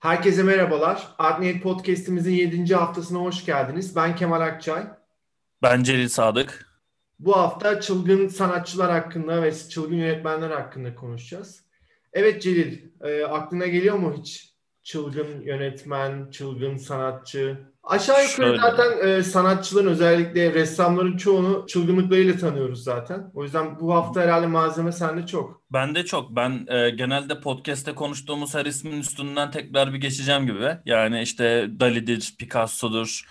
Herkese merhabalar. Art Podcast'imizin 7. haftasına hoş geldiniz. Ben Kemal Akçay. Ben Celil Sadık. Bu hafta çılgın sanatçılar hakkında ve çılgın yönetmenler hakkında konuşacağız. Evet Celil, e, aklına geliyor mu hiç çılgın yönetmen, çılgın sanatçı? Aşağı yukarı Şöyle. zaten e, sanatçıların özellikle ressamların çoğunu çılgınlıklarıyla tanıyoruz zaten. O yüzden bu hafta herhalde malzeme sende çok. Ben de çok. Ben e, genelde podcast'te konuştuğumuz her ismin üstünden tekrar bir geçeceğim gibi. Yani işte Dali'dir, Picasso'dur,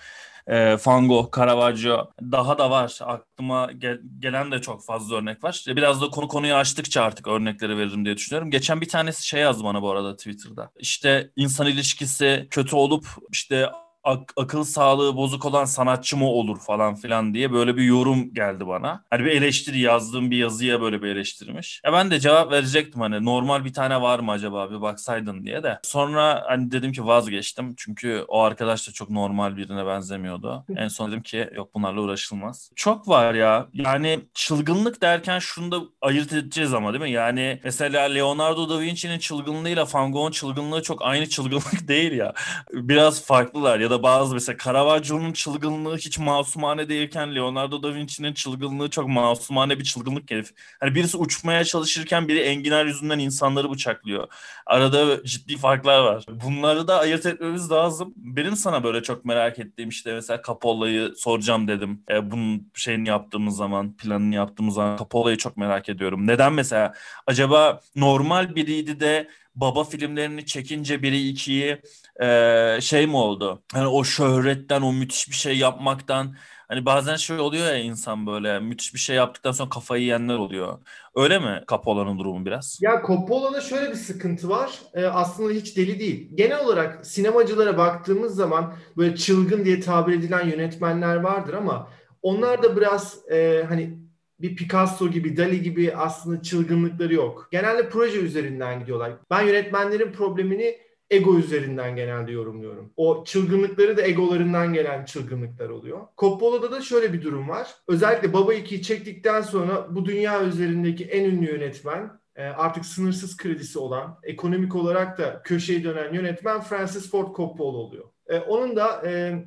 e, Van Gogh, Caravaggio. Daha da var. Aklıma gel- gelen de çok fazla örnek var. Biraz da konu konuyu açtıkça artık örnekleri veririm diye düşünüyorum. Geçen bir tanesi şey yazdı bana bu arada Twitter'da. İşte insan ilişkisi kötü olup işte ak- akıl sağlığı bozuk olan sanatçı mı olur falan filan diye böyle bir yorum geldi bana. Hani bir eleştiri yazdığım bir yazıya böyle bir eleştirmiş. Ya ben de cevap verecektim hani normal bir tane var mı acaba bir baksaydın diye de. Sonra hani dedim ki vazgeçtim. Çünkü o arkadaş da çok normal birine benzemiyordu. En son dedim ki yok bunlarla uğraşılmaz. Çok var ya. Yani çılgınlık derken şunu da ayırt edeceğiz ama değil mi? Yani mesela Leonardo da Vinci'nin çılgınlığıyla Van Gogh'un çılgınlığı çok aynı çılgınlık değil ya. Biraz farklılar ya da bazı mesela Caravaggio'nun çılgınlığı hiç masumane değilken Leonardo da Vinci'nin çılgınlığı çok masumane bir çılgınlık herif. Hani birisi uçmaya çalışırken biri enginar yüzünden insanları bıçaklıyor. Arada ciddi farklar var. Bunları da ayırt etmemiz lazım. Benim sana böyle çok merak ettiğim işte mesela Capolla'yı soracağım dedim. E, bunun şeyini yaptığımız zaman, planını yaptığımız zaman Capolla'yı çok merak ediyorum. Neden mesela? Acaba normal biriydi de baba filmlerini çekince biri ikiyi e, şey mi oldu? Hani o şöhretten, o müthiş bir şey yapmaktan Hani bazen şey oluyor ya insan böyle müthiş bir şey yaptıktan sonra kafayı yiyenler oluyor. Öyle mi Capolla'nın durumu biraz? Ya Coppola'da şöyle bir sıkıntı var. Ee, aslında hiç deli değil. Genel olarak sinemacılara baktığımız zaman böyle çılgın diye tabir edilen yönetmenler vardır ama onlar da biraz e, hani bir Picasso gibi, Dali gibi aslında çılgınlıkları yok. Genelde proje üzerinden gidiyorlar. Ben yönetmenlerin problemini ego üzerinden genelde yorumluyorum. O çılgınlıkları da egolarından gelen çılgınlıklar oluyor. Coppola'da da şöyle bir durum var. Özellikle Baba 2'yi çektikten sonra bu dünya üzerindeki en ünlü yönetmen e, artık sınırsız kredisi olan, ekonomik olarak da köşeyi dönen yönetmen Francis Ford Coppola oluyor. E, onun da e,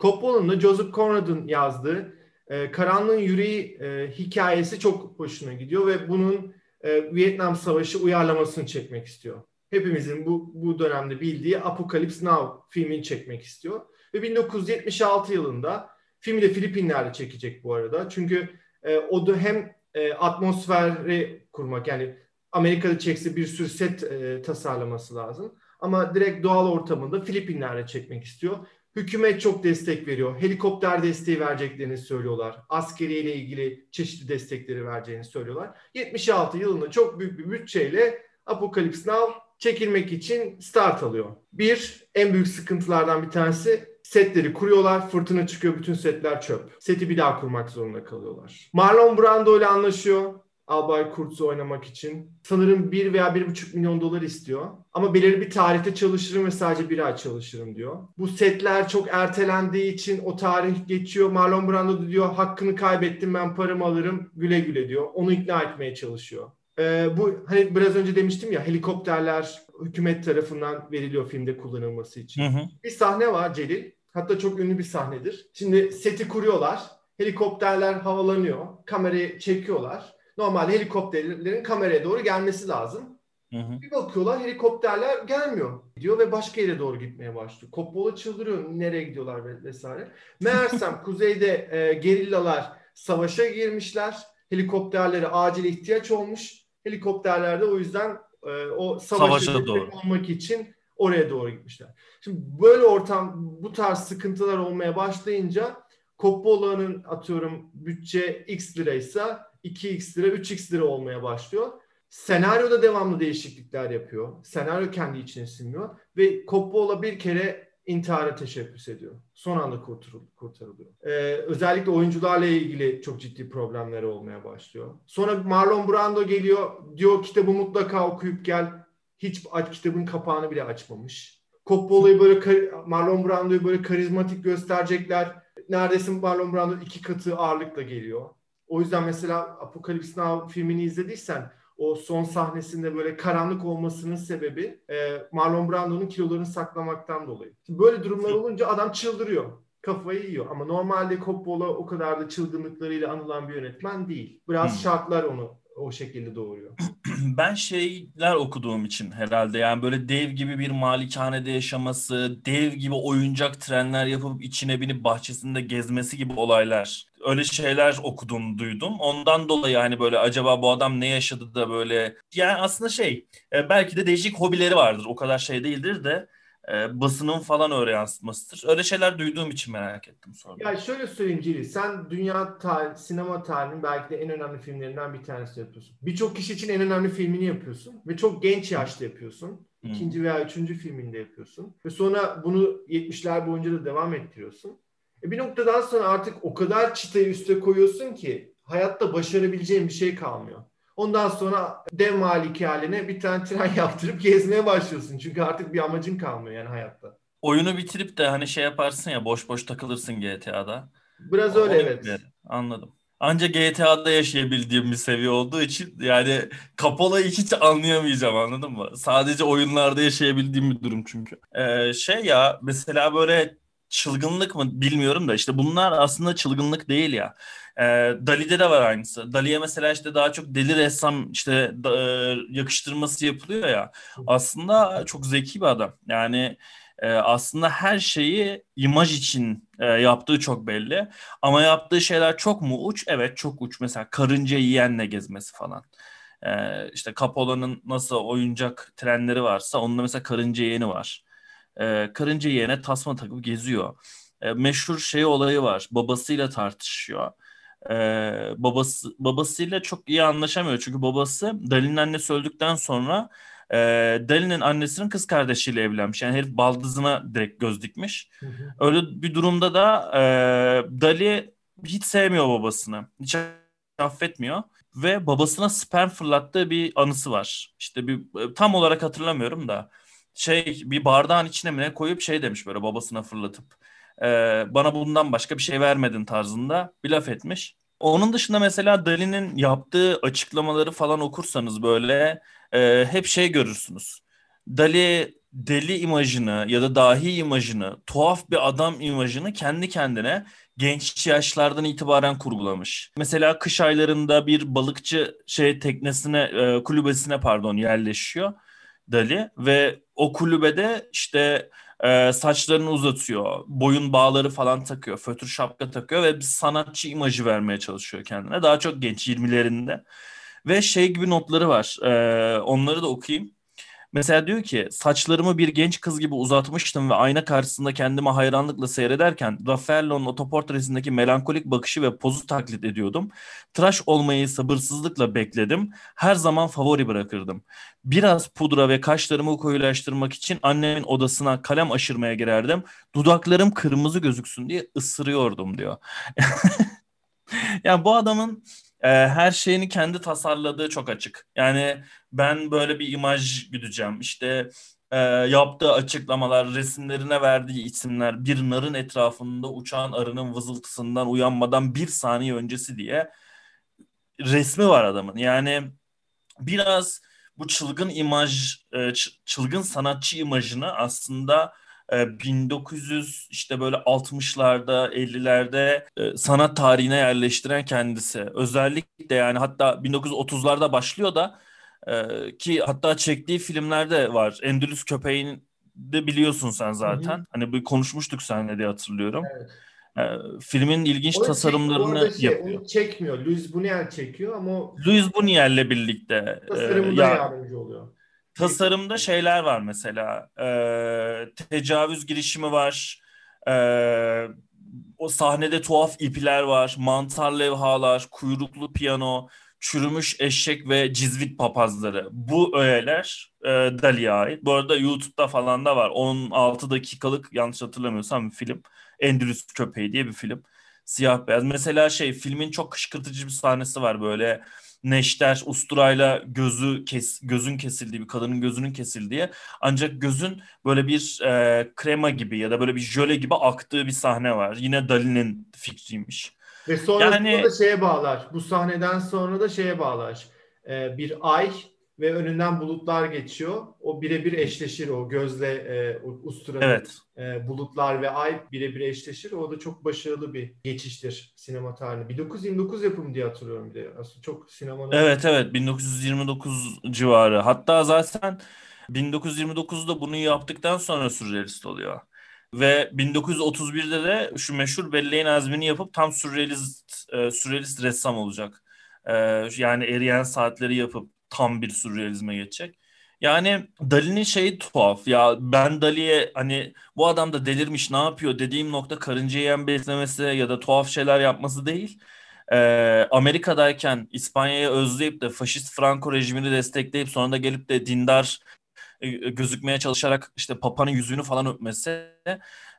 Coppola'nın da Joseph Conrad'ın yazdığı e, Karanlığın Yüreği e, hikayesi çok hoşuna gidiyor ve bunun e, Vietnam Savaşı uyarlamasını çekmek istiyor hepimizin bu, bu dönemde bildiği Apocalypse Now filmini çekmek istiyor. Ve 1976 yılında filmi de Filipinler'de çekecek bu arada. Çünkü e, o da hem e, atmosferi kurmak yani Amerika'da çekse bir sürü set e, tasarlaması lazım. Ama direkt doğal ortamında Filipinler'de çekmek istiyor. Hükümet çok destek veriyor. Helikopter desteği vereceklerini söylüyorlar. Askeriyle ilgili çeşitli destekleri vereceğini söylüyorlar. 76 yılında çok büyük bir bütçeyle Apocalypse Now çekilmek için start alıyor. Bir, en büyük sıkıntılardan bir tanesi setleri kuruyorlar, fırtına çıkıyor, bütün setler çöp. Seti bir daha kurmak zorunda kalıyorlar. Marlon Brando ile anlaşıyor. Albay Kurtz'u oynamak için. Sanırım 1 veya 1,5 milyon dolar istiyor. Ama belirli bir tarihte çalışırım ve sadece bir ay çalışırım diyor. Bu setler çok ertelendiği için o tarih geçiyor. Marlon Brando da diyor hakkını kaybettim ben paramı alırım güle güle diyor. Onu ikna etmeye çalışıyor. Ee, bu hani biraz önce demiştim ya helikopterler hükümet tarafından veriliyor filmde kullanılması için. Hı hı. Bir sahne var Celil. Hatta çok ünlü bir sahnedir. Şimdi seti kuruyorlar. Helikopterler havalanıyor. Kamerayı çekiyorlar. Normalde helikopterlerin kameraya doğru gelmesi lazım. Hı hı. Bir bakıyorlar helikopterler gelmiyor diyor ve başka yere doğru gitmeye başlıyor. Coppola çıldırıyor nereye gidiyorlar ve- vesaire. Meğersem kuzeyde e, gerillalar savaşa girmişler. Helikopterlere acil ihtiyaç olmuş. Helikopterler de o yüzden e, o savaşa Savaşa doğru. olmak için oraya doğru gitmişler. Şimdi böyle ortam bu tarz sıkıntılar olmaya başlayınca Coppola'nın atıyorum bütçe X liraysa 2X lira 3X lira olmaya başlıyor. Senaryoda devamlı değişiklikler yapıyor. Senaryo kendi içine sinmiyor. Ve Coppola bir kere intihara teşebbüs ediyor. Son anda kurtarıl- kurtarılıyor. Ee, özellikle oyuncularla ilgili çok ciddi problemleri olmaya başlıyor. Sonra Marlon Brando geliyor. Diyor kitabı mutlaka okuyup gel. Hiç aç, kitabın kapağını bile açmamış. Coppola'yı böyle Marlon Brando'yu böyle karizmatik gösterecekler. Neredeyse Marlon Brando iki katı ağırlıkla geliyor. O yüzden mesela Apocalypse Now filmini izlediysen o son sahnesinde böyle karanlık olmasının sebebi e, Marlon Brando'nun kilolarını saklamaktan dolayı. Şimdi böyle durumlar olunca adam çıldırıyor. Kafayı yiyor. Ama normalde Coppola o kadar da çılgınlıklarıyla anılan bir yönetmen değil. Biraz hmm. şartlar onu o şekilde doğuruyor. Ben şeyler okuduğum için herhalde yani böyle dev gibi bir malikanede yaşaması, dev gibi oyuncak trenler yapıp içine binip bahçesinde gezmesi gibi olaylar. Öyle şeyler okudum, duydum. Ondan dolayı hani böyle acaba bu adam ne yaşadı da böyle yani aslında şey e, belki de değişik hobileri vardır. O kadar şey değildir de e, basının falan öyle yansıtmasıdır. Öyle şeyler duyduğum için merak ettim sonra. Ya şöyle söyleyeyim Cili, sen dünya tarih, sinema tarihinin belki de en önemli filmlerinden bir tanesi yapıyorsun. Birçok kişi için en önemli filmini yapıyorsun ve çok genç yaşta yapıyorsun. İkinci veya üçüncü filminde yapıyorsun. Ve sonra bunu 70'ler boyunca da devam ettiriyorsun. E bir noktadan sonra artık o kadar çıtayı üste koyuyorsun ki hayatta başarabileceğin bir şey kalmıyor. Ondan sonra dev malikaline bir tane tren yaptırıp gezmeye başlıyorsun. Çünkü artık bir amacın kalmıyor yani hayatta. Oyunu bitirip de hani şey yaparsın ya boş boş takılırsın GTA'da. Biraz öyle Onu evet. Bir, anladım. Ancak GTA'da yaşayabildiğim bir seviye olduğu için yani Capola'yı hiç anlayamayacağım anladın mı? Sadece oyunlarda yaşayabildiğim bir durum çünkü. Ee, şey ya mesela böyle çılgınlık mı bilmiyorum da işte bunlar aslında çılgınlık değil ya. E, Dali'de de var aynısı. Dali'ye mesela işte daha çok deli ressam işte e, yakıştırması yapılıyor ya. Aslında çok zeki bir adam. Yani e, aslında her şeyi imaj için e, yaptığı çok belli. Ama yaptığı şeyler çok mu uç? Evet çok uç. Mesela karınca yiyenle gezmesi falan. E, işte Capola'nın nasıl oyuncak trenleri varsa onun da mesela karınca yiyeni var. E, karınca yiyene tasma takıp geziyor. E, meşhur şey olayı var. Babasıyla tartışıyor e, babası babasıyla çok iyi anlaşamıyor. Çünkü babası Dali'nin annesi öldükten sonra e, Dali'nin annesinin kız kardeşiyle evlenmiş. Yani herif baldızına direkt göz dikmiş. Hı hı. Öyle bir durumda da e, Dali hiç sevmiyor babasını. Hiç affetmiyor. Ve babasına sperm fırlattığı bir anısı var. İşte bir tam olarak hatırlamıyorum da şey bir bardağın içine mi ne koyup şey demiş böyle babasına fırlatıp e, bana bundan başka bir şey vermedin tarzında bir laf etmiş. Onun dışında mesela Dali'nin yaptığı açıklamaları falan okursanız böyle e, hep şey görürsünüz. Dali deli imajını ya da dahi imajını, tuhaf bir adam imajını kendi kendine genç yaşlardan itibaren kurgulamış. Mesela kış aylarında bir balıkçı şey teknesine, e, kulübesine pardon yerleşiyor Dali ve o kulübede işte e, saçlarını uzatıyor. Boyun bağları falan takıyor. Fötr şapka takıyor ve bir sanatçı imajı vermeye çalışıyor kendine. Daha çok genç 20'lerinde. Ve şey gibi notları var. E, onları da okuyayım. Mesela diyor ki saçlarımı bir genç kız gibi uzatmıştım ve ayna karşısında kendime hayranlıkla seyrederken Raffaello'nun otoportresindeki melankolik bakışı ve pozu taklit ediyordum. Tıraş olmayı sabırsızlıkla bekledim. Her zaman favori bırakırdım. Biraz pudra ve kaşlarımı koyulaştırmak için annemin odasına kalem aşırmaya girerdim. Dudaklarım kırmızı gözüksün diye ısırıyordum diyor. yani bu adamın e, her şeyini kendi tasarladığı çok açık. Yani ben böyle bir imaj güdeceğim. İşte e, yaptığı açıklamalar, resimlerine verdiği isimler bir narın etrafında uçan arının vızıltısından uyanmadan bir saniye öncesi diye resmi var adamın. Yani biraz bu çılgın imaj, e, çılgın sanatçı imajını aslında 1900 e, işte böyle 60'larda 50'lerde e, sanat tarihine yerleştiren kendisi. Özellikle yani hatta 1930'larda başlıyor da ki hatta çektiği filmlerde var. Endülüs Köpeğin de biliyorsun sen zaten. Hı hı. Hani bir konuşmuştuk seninle diye hatırlıyorum. Evet. filmin ilginç onu tasarımlarını çek, şey, yapıyor. Onu çekmiyor. Louis Buñuel çekiyor ama Louis Buñuel'le birlikte e, ya, yardımcı oluyor. Tasarımda şeyler var mesela. E, tecavüz girişimi var. E, o sahnede tuhaf ipler var. Mantar levhalar, kuyruklu piyano, çürümüş eşek ve cizvit papazları. Bu öğeler e, Dali'ye ait. Bu arada YouTube'da falan da var. 16 dakikalık yanlış hatırlamıyorsam bir film. Endülüs Köpeği diye bir film. Siyah beyaz. Mesela şey filmin çok kışkırtıcı bir sahnesi var böyle neşter usturayla gözü kes, gözün kesildiği bir kadının gözünün kesildiği ancak gözün böyle bir e, krema gibi ya da böyle bir jöle gibi aktığı bir sahne var. Yine Dali'nin fikriymiş. Ve sonrasında yani, da şeye bağlar. Bu sahneden sonra da şeye bağlar. e, bir ay ve önünden bulutlar geçiyor. O birebir eşleşir o gözle e, usturada evet. e, bulutlar ve ay birebir eşleşir. O da çok başarılı bir geçiştir sinema tarihine. 1929 yapımı diye hatırlıyorum bir de. Aslında çok sinemanın... Evet evet 1929 civarı. Hatta zaten 1929'da bunu yaptıktan sonra sürrealist oluyor. Ve 1931'de de şu meşhur Belleğin Azmi'ni yapıp tam sürrealist, e, sürrealist ressam olacak. E, yani eriyen saatleri yapıp tam bir sürrealizme geçecek. Yani Dali'nin şeyi tuhaf ya ben Dali'ye hani bu adam da delirmiş ne yapıyor dediğim nokta karınca yiyen beslemesi ya da tuhaf şeyler yapması değil. Ee, Amerika'dayken İspanya'yı özleyip de faşist Franco rejimini destekleyip sonra da gelip de dindar e, gözükmeye çalışarak işte Papa'nın yüzüğünü falan öpmesi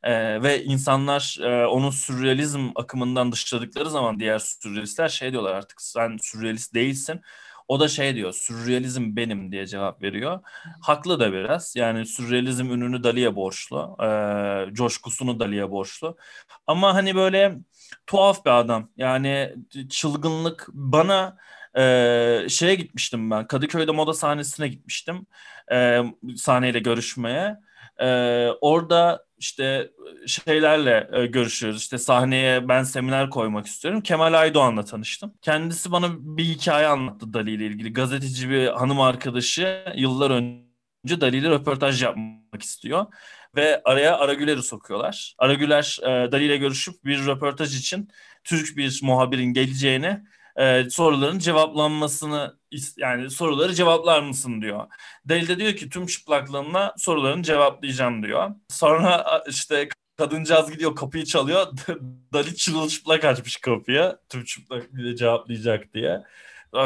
e, ve insanlar e, onun sürrealizm akımından dışladıkları zaman diğer sürrealistler şey diyorlar artık sen sürrealist değilsin o da şey diyor, sürrealizm benim diye cevap veriyor. Haklı da biraz. Yani sürrealizm ününü Dali'ye borçlu. E, coşkusunu Dali'ye borçlu. Ama hani böyle tuhaf bir adam. Yani çılgınlık bana e, şeye gitmiştim ben. Kadıköy'de moda sahnesine gitmiştim. E, sahneyle görüşmeye. E, orada işte şeylerle e, görüşüyoruz. İşte sahneye ben seminer koymak istiyorum. Kemal Aydoğan'la tanıştım. Kendisi bana bir hikaye anlattı Dali ile ilgili. Gazeteci bir hanım arkadaşı yıllar önce Dali ile röportaj yapmak istiyor. Ve araya Aragüler'i sokuyorlar. Aragüler e, Dali ile görüşüp bir röportaj için Türk bir muhabirin geleceğini e, soruların cevaplanmasını yani soruları cevaplar mısın diyor. Deli de diyor ki tüm çıplaklığımla sorularını cevaplayacağım diyor. Sonra işte kadıncağız gidiyor kapıyı çalıyor. Dali çırılçıplak açmış kapıya tüm çıplak bile cevaplayacak diye.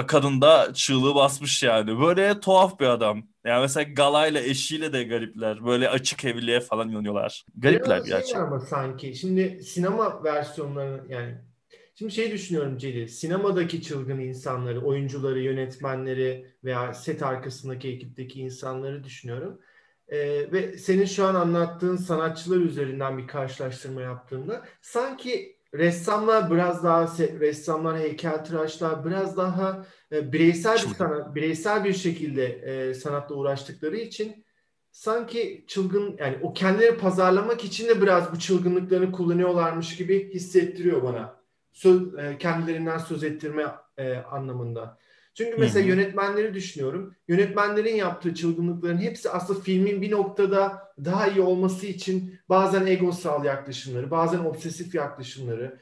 Kadın da çığlığı basmış yani. Böyle tuhaf bir adam. Yani mesela galayla eşiyle de garipler. Böyle açık evliliğe falan inanıyorlar. Garipler Biraz gerçekten. Şey ama sanki. Şimdi sinema versiyonları yani Şimdi şey düşünüyorum Celil, sinemadaki çılgın insanları, oyuncuları, yönetmenleri veya set arkasındaki ekipteki insanları düşünüyorum. Ee, ve senin şu an anlattığın sanatçılar üzerinden bir karşılaştırma yaptığımda sanki ressamlar biraz daha ressamlar, heykeltıraşlar biraz daha e, bireysel bir sanat, bireysel bir şekilde e, sanatla uğraştıkları için sanki çılgın yani o kendileri pazarlamak için de biraz bu çılgınlıklarını kullanıyorlarmış gibi hissettiriyor bana söz, e, kendilerinden söz ettirme e, anlamında. Çünkü mesela Hı-hı. yönetmenleri düşünüyorum. Yönetmenlerin yaptığı çılgınlıkların hepsi aslında filmin bir noktada daha iyi olması için bazen egosal yaklaşımları, bazen obsesif yaklaşımları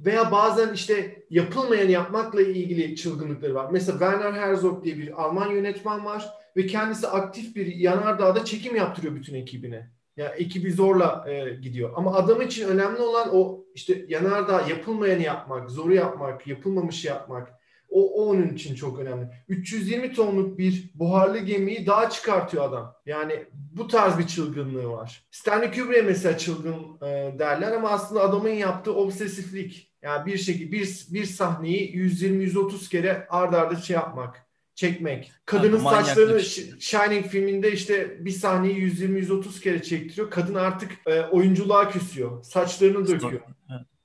veya bazen işte yapılmayan yapmakla ilgili çılgınlıkları var. Mesela Werner Herzog diye bir Alman yönetmen var ve kendisi aktif bir yanardağda çekim yaptırıyor bütün ekibine. Ya yani ekibi zorla e, gidiyor. Ama adam için önemli olan o işte yanardağ yapılmayanı yapmak, zoru yapmak, yapılmamış yapmak. O, o onun için çok önemli. 320 tonluk bir buharlı gemiyi daha çıkartıyor adam. Yani bu tarz bir çılgınlığı var. Stanley Kubrick'e mesela çılgın e, derler ama aslında adamın yaptığı obsesiflik. Yani bir şekilde bir, bir sahneyi 120-130 kere ard arda şey yapmak çekmek. Kadının yani saçlarını Shining filminde işte bir sahneyi 120-130 kere çektiriyor. Kadın artık e, oyunculuğa küsüyor. Saçlarını döküyor.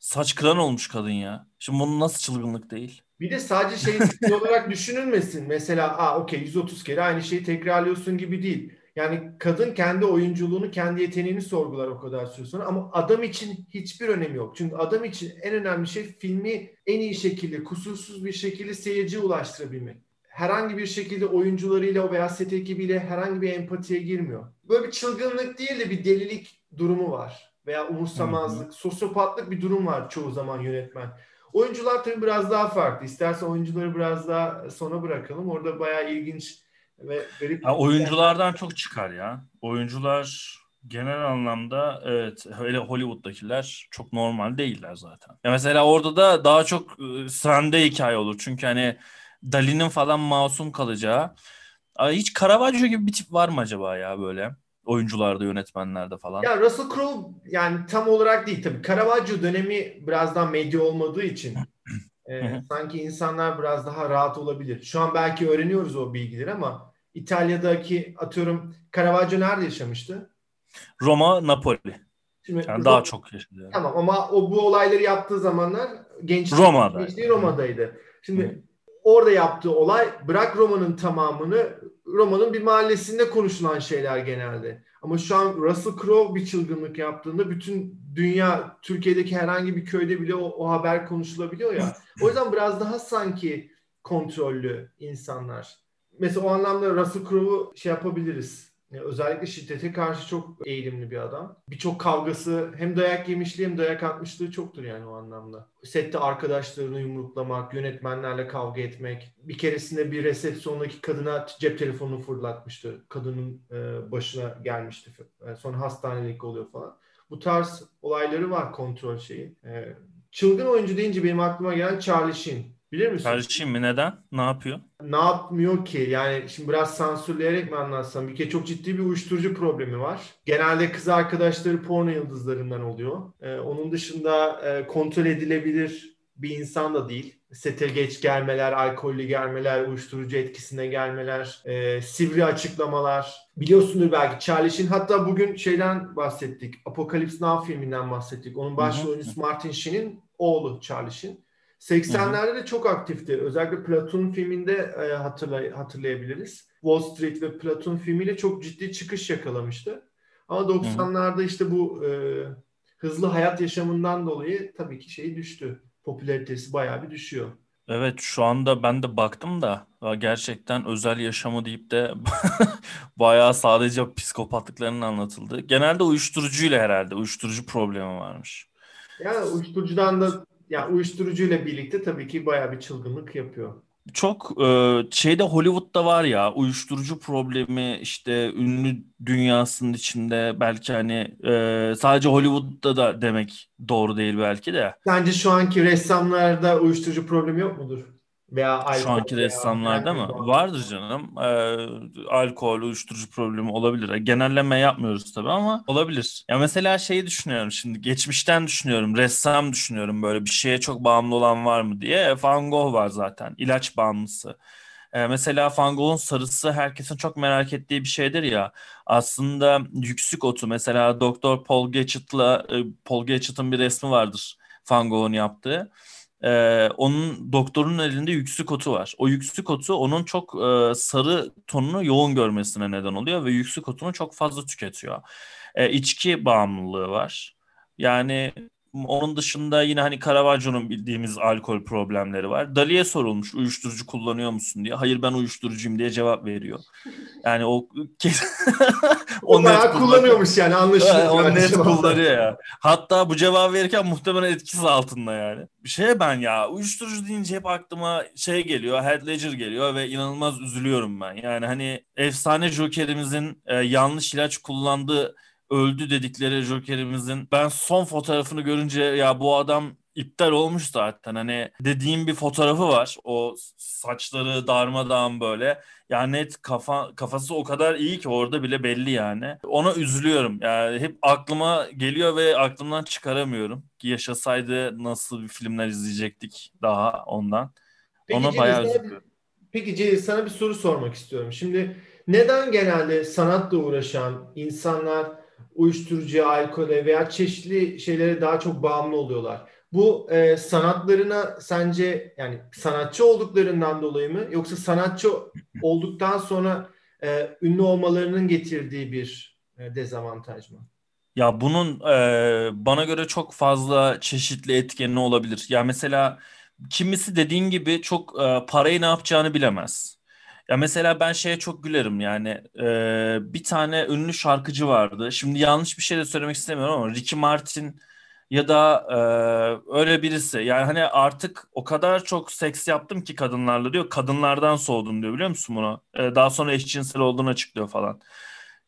Saç kıran olmuş kadın ya. Şimdi bunun nasıl çılgınlık değil? Bir de sadece şey olarak düşünülmesin. Mesela aa okey 130 kere aynı şeyi tekrarlıyorsun gibi değil. Yani kadın kendi oyunculuğunu, kendi yeteneğini sorgular o kadar süre sonra ama adam için hiçbir önemi yok. Çünkü adam için en önemli şey filmi en iyi şekilde, kusursuz bir şekilde seyirciye ulaştırabilmek herhangi bir şekilde oyuncularıyla veya set ekibiyle herhangi bir empatiye girmiyor. Böyle bir çılgınlık değil de bir delilik durumu var. Veya umursamazlık, hı hı. sosyopatlık bir durum var çoğu zaman yönetmen. Oyuncular tabii biraz daha farklı. İstersen oyuncuları biraz daha sona bırakalım. Orada bayağı ilginç ve garip. Ha, oyunculardan çok çıkar ya. Oyuncular genel anlamda evet hele Hollywood'dakiler çok normal değiller zaten. Ya mesela orada da daha çok ıı, sende hikaye olur. Çünkü hani Dali'nin falan masum kalacağı. Hiç Caravaggio gibi bir tip var mı acaba ya böyle? Oyuncularda, yönetmenlerde falan. Ya Russell Crowe yani tam olarak değil tabii. Caravaggio dönemi biraz daha medya olmadığı için e, sanki insanlar biraz daha rahat olabilir. Şu an belki öğreniyoruz o bilgileri ama İtalya'daki atıyorum Caravaggio nerede yaşamıştı? Roma, Napoli. Şimdi yani daha çok yaşadı. Yani. Tamam ama o bu olayları yaptığı zamanlar genç Roma'da. Gençliği Roma'daydı. Şimdi orada yaptığı olay bırak romanın tamamını romanın bir mahallesinde konuşulan şeyler genelde. Ama şu an Russell Crowe bir çılgınlık yaptığında bütün dünya Türkiye'deki herhangi bir köyde bile o, o haber konuşulabiliyor ya. O yüzden biraz daha sanki kontrollü insanlar. Mesela o anlamda Russell Crowe'u şey yapabiliriz. Özellikle şiddete karşı çok eğilimli bir adam. Birçok kavgası hem dayak yemişliği hem dayak atmışlığı çoktur yani o anlamda. Sette arkadaşlarını yumruklamak, yönetmenlerle kavga etmek. Bir keresinde bir resepsiyondaki kadına cep telefonunu fırlatmıştı. Kadının e, başına gelmişti. E, sonra hastanelik oluyor falan. Bu tarz olayları var kontrol şeyi. E, çılgın oyuncu deyince benim aklıma gelen Charlie Sheen. Bilir misin? Kardeşim mi neden? Ne yapıyor? Ne yapmıyor ki? Yani şimdi biraz sansürleyerek mi anlatsam? Bir kere çok ciddi bir uyuşturucu problemi var. Genelde kız arkadaşları porno yıldızlarından oluyor. Ee, onun dışında e, kontrol edilebilir bir insan da değil. Sete geç gelmeler, alkollü gelmeler, uyuşturucu etkisine gelmeler, e, sivri açıklamalar. Biliyorsundur belki Charlie Sheen. Hatta bugün şeyden bahsettik. Apocalypse Now filminden bahsettik. Onun başrol oyuncusu Martin Sheen'in oğlu Charlie Sheen. 80'lerde de çok aktifti. Özellikle Platoon filminde e, hatırlay hatırlayabiliriz. Wall Street ve Platoon filmiyle çok ciddi çıkış yakalamıştı. Ama 90'larda işte bu e, hızlı hayat yaşamından dolayı tabii ki şey düştü. Popülaritesi bayağı bir düşüyor. Evet şu anda ben de baktım da gerçekten özel yaşamı deyip de bayağı sadece psikopatlıklarının anlatıldı. Genelde uyuşturucuyla herhalde uyuşturucu problemi varmış. Yani uyuşturucudan da yani uyuşturucuyla birlikte tabii ki bayağı bir çılgınlık yapıyor. Çok e, şeyde Hollywood'da var ya uyuşturucu problemi işte ünlü dünyasının içinde belki hani e, sadece Hollywood'da da demek doğru değil belki de. Sence şu anki ressamlarda uyuşturucu problemi yok mudur? Veya alkol Şu anki ressamlarda mı? Vardır canım. Ee, alkol, uyuşturucu problemi olabilir. Genelleme yapmıyoruz tabii ama olabilir. Ya mesela şeyi düşünüyorum şimdi. Geçmişten düşünüyorum. Ressam düşünüyorum böyle bir şeye çok bağımlı olan var mı diye. Van Gogh var zaten. İlaç bağımlısı. Ee, mesela Van Gogh'un sarısı herkesin çok merak ettiği bir şeydir ya. Aslında yüksük otu mesela Doktor Paul Gachet'la e, Paul Gachet'ın bir resmi vardır Van Gogh'un yaptığı e, onun doktorun elinde yüksük otu var. O yüksük otu onun çok e, sarı tonunu yoğun görmesine neden oluyor ve yüksük otunu çok fazla tüketiyor. E, içki bağımlılığı var. Yani onun dışında yine hani Caravaggio'nun bildiğimiz alkol problemleri var. Dali'ye sorulmuş uyuşturucu kullanıyor musun diye. Hayır ben uyuşturucuyum diye cevap veriyor. Yani o o, o bayağı kullanıyormuş yani anlaşılıyor. O net kullanıyor ya. Hatta bu cevap verirken muhtemelen etkisi altında yani. Bir şey ben ya uyuşturucu deyince hep aklıma şey geliyor. Heath Ledger geliyor ve inanılmaz üzülüyorum ben. Yani hani efsane Joker'imizin e, yanlış ilaç kullandığı öldü dedikleri Joker'imizin ben son fotoğrafını görünce ya bu adam iptal olmuş zaten. Hani dediğim bir fotoğrafı var. O saçları darmadağın böyle. Yani net kafa kafası o kadar iyi ki orada bile belli yani. Ona üzülüyorum. Yani hep aklıma geliyor ve aklımdan çıkaramıyorum. Ki yaşasaydı nasıl bir filmler izleyecektik daha ondan. Peki, Ona bayağı üzülüyorum. Peki Celil sana bir soru sormak istiyorum. Şimdi neden genelde sanatla uğraşan insanlar uyuşturucuya, alkole veya çeşitli şeylere daha çok bağımlı oluyorlar. Bu e, sanatlarına sence yani sanatçı olduklarından dolayı mı yoksa sanatçı olduktan sonra e, ünlü olmalarının getirdiği bir e, dezavantaj mı? Ya bunun e, bana göre çok fazla çeşitli etkeni olabilir. Ya mesela kimisi dediğin gibi çok e, parayı ne yapacağını bilemez. Ya mesela ben şeye çok gülerim yani e, bir tane ünlü şarkıcı vardı. Şimdi yanlış bir şey de söylemek istemiyorum ama Ricky Martin ya da e, öyle birisi. Yani hani artık o kadar çok seks yaptım ki kadınlarla diyor. Kadınlardan soğudum diyor biliyor musun bunu? E, daha sonra eşcinsel olduğunu açıklıyor falan.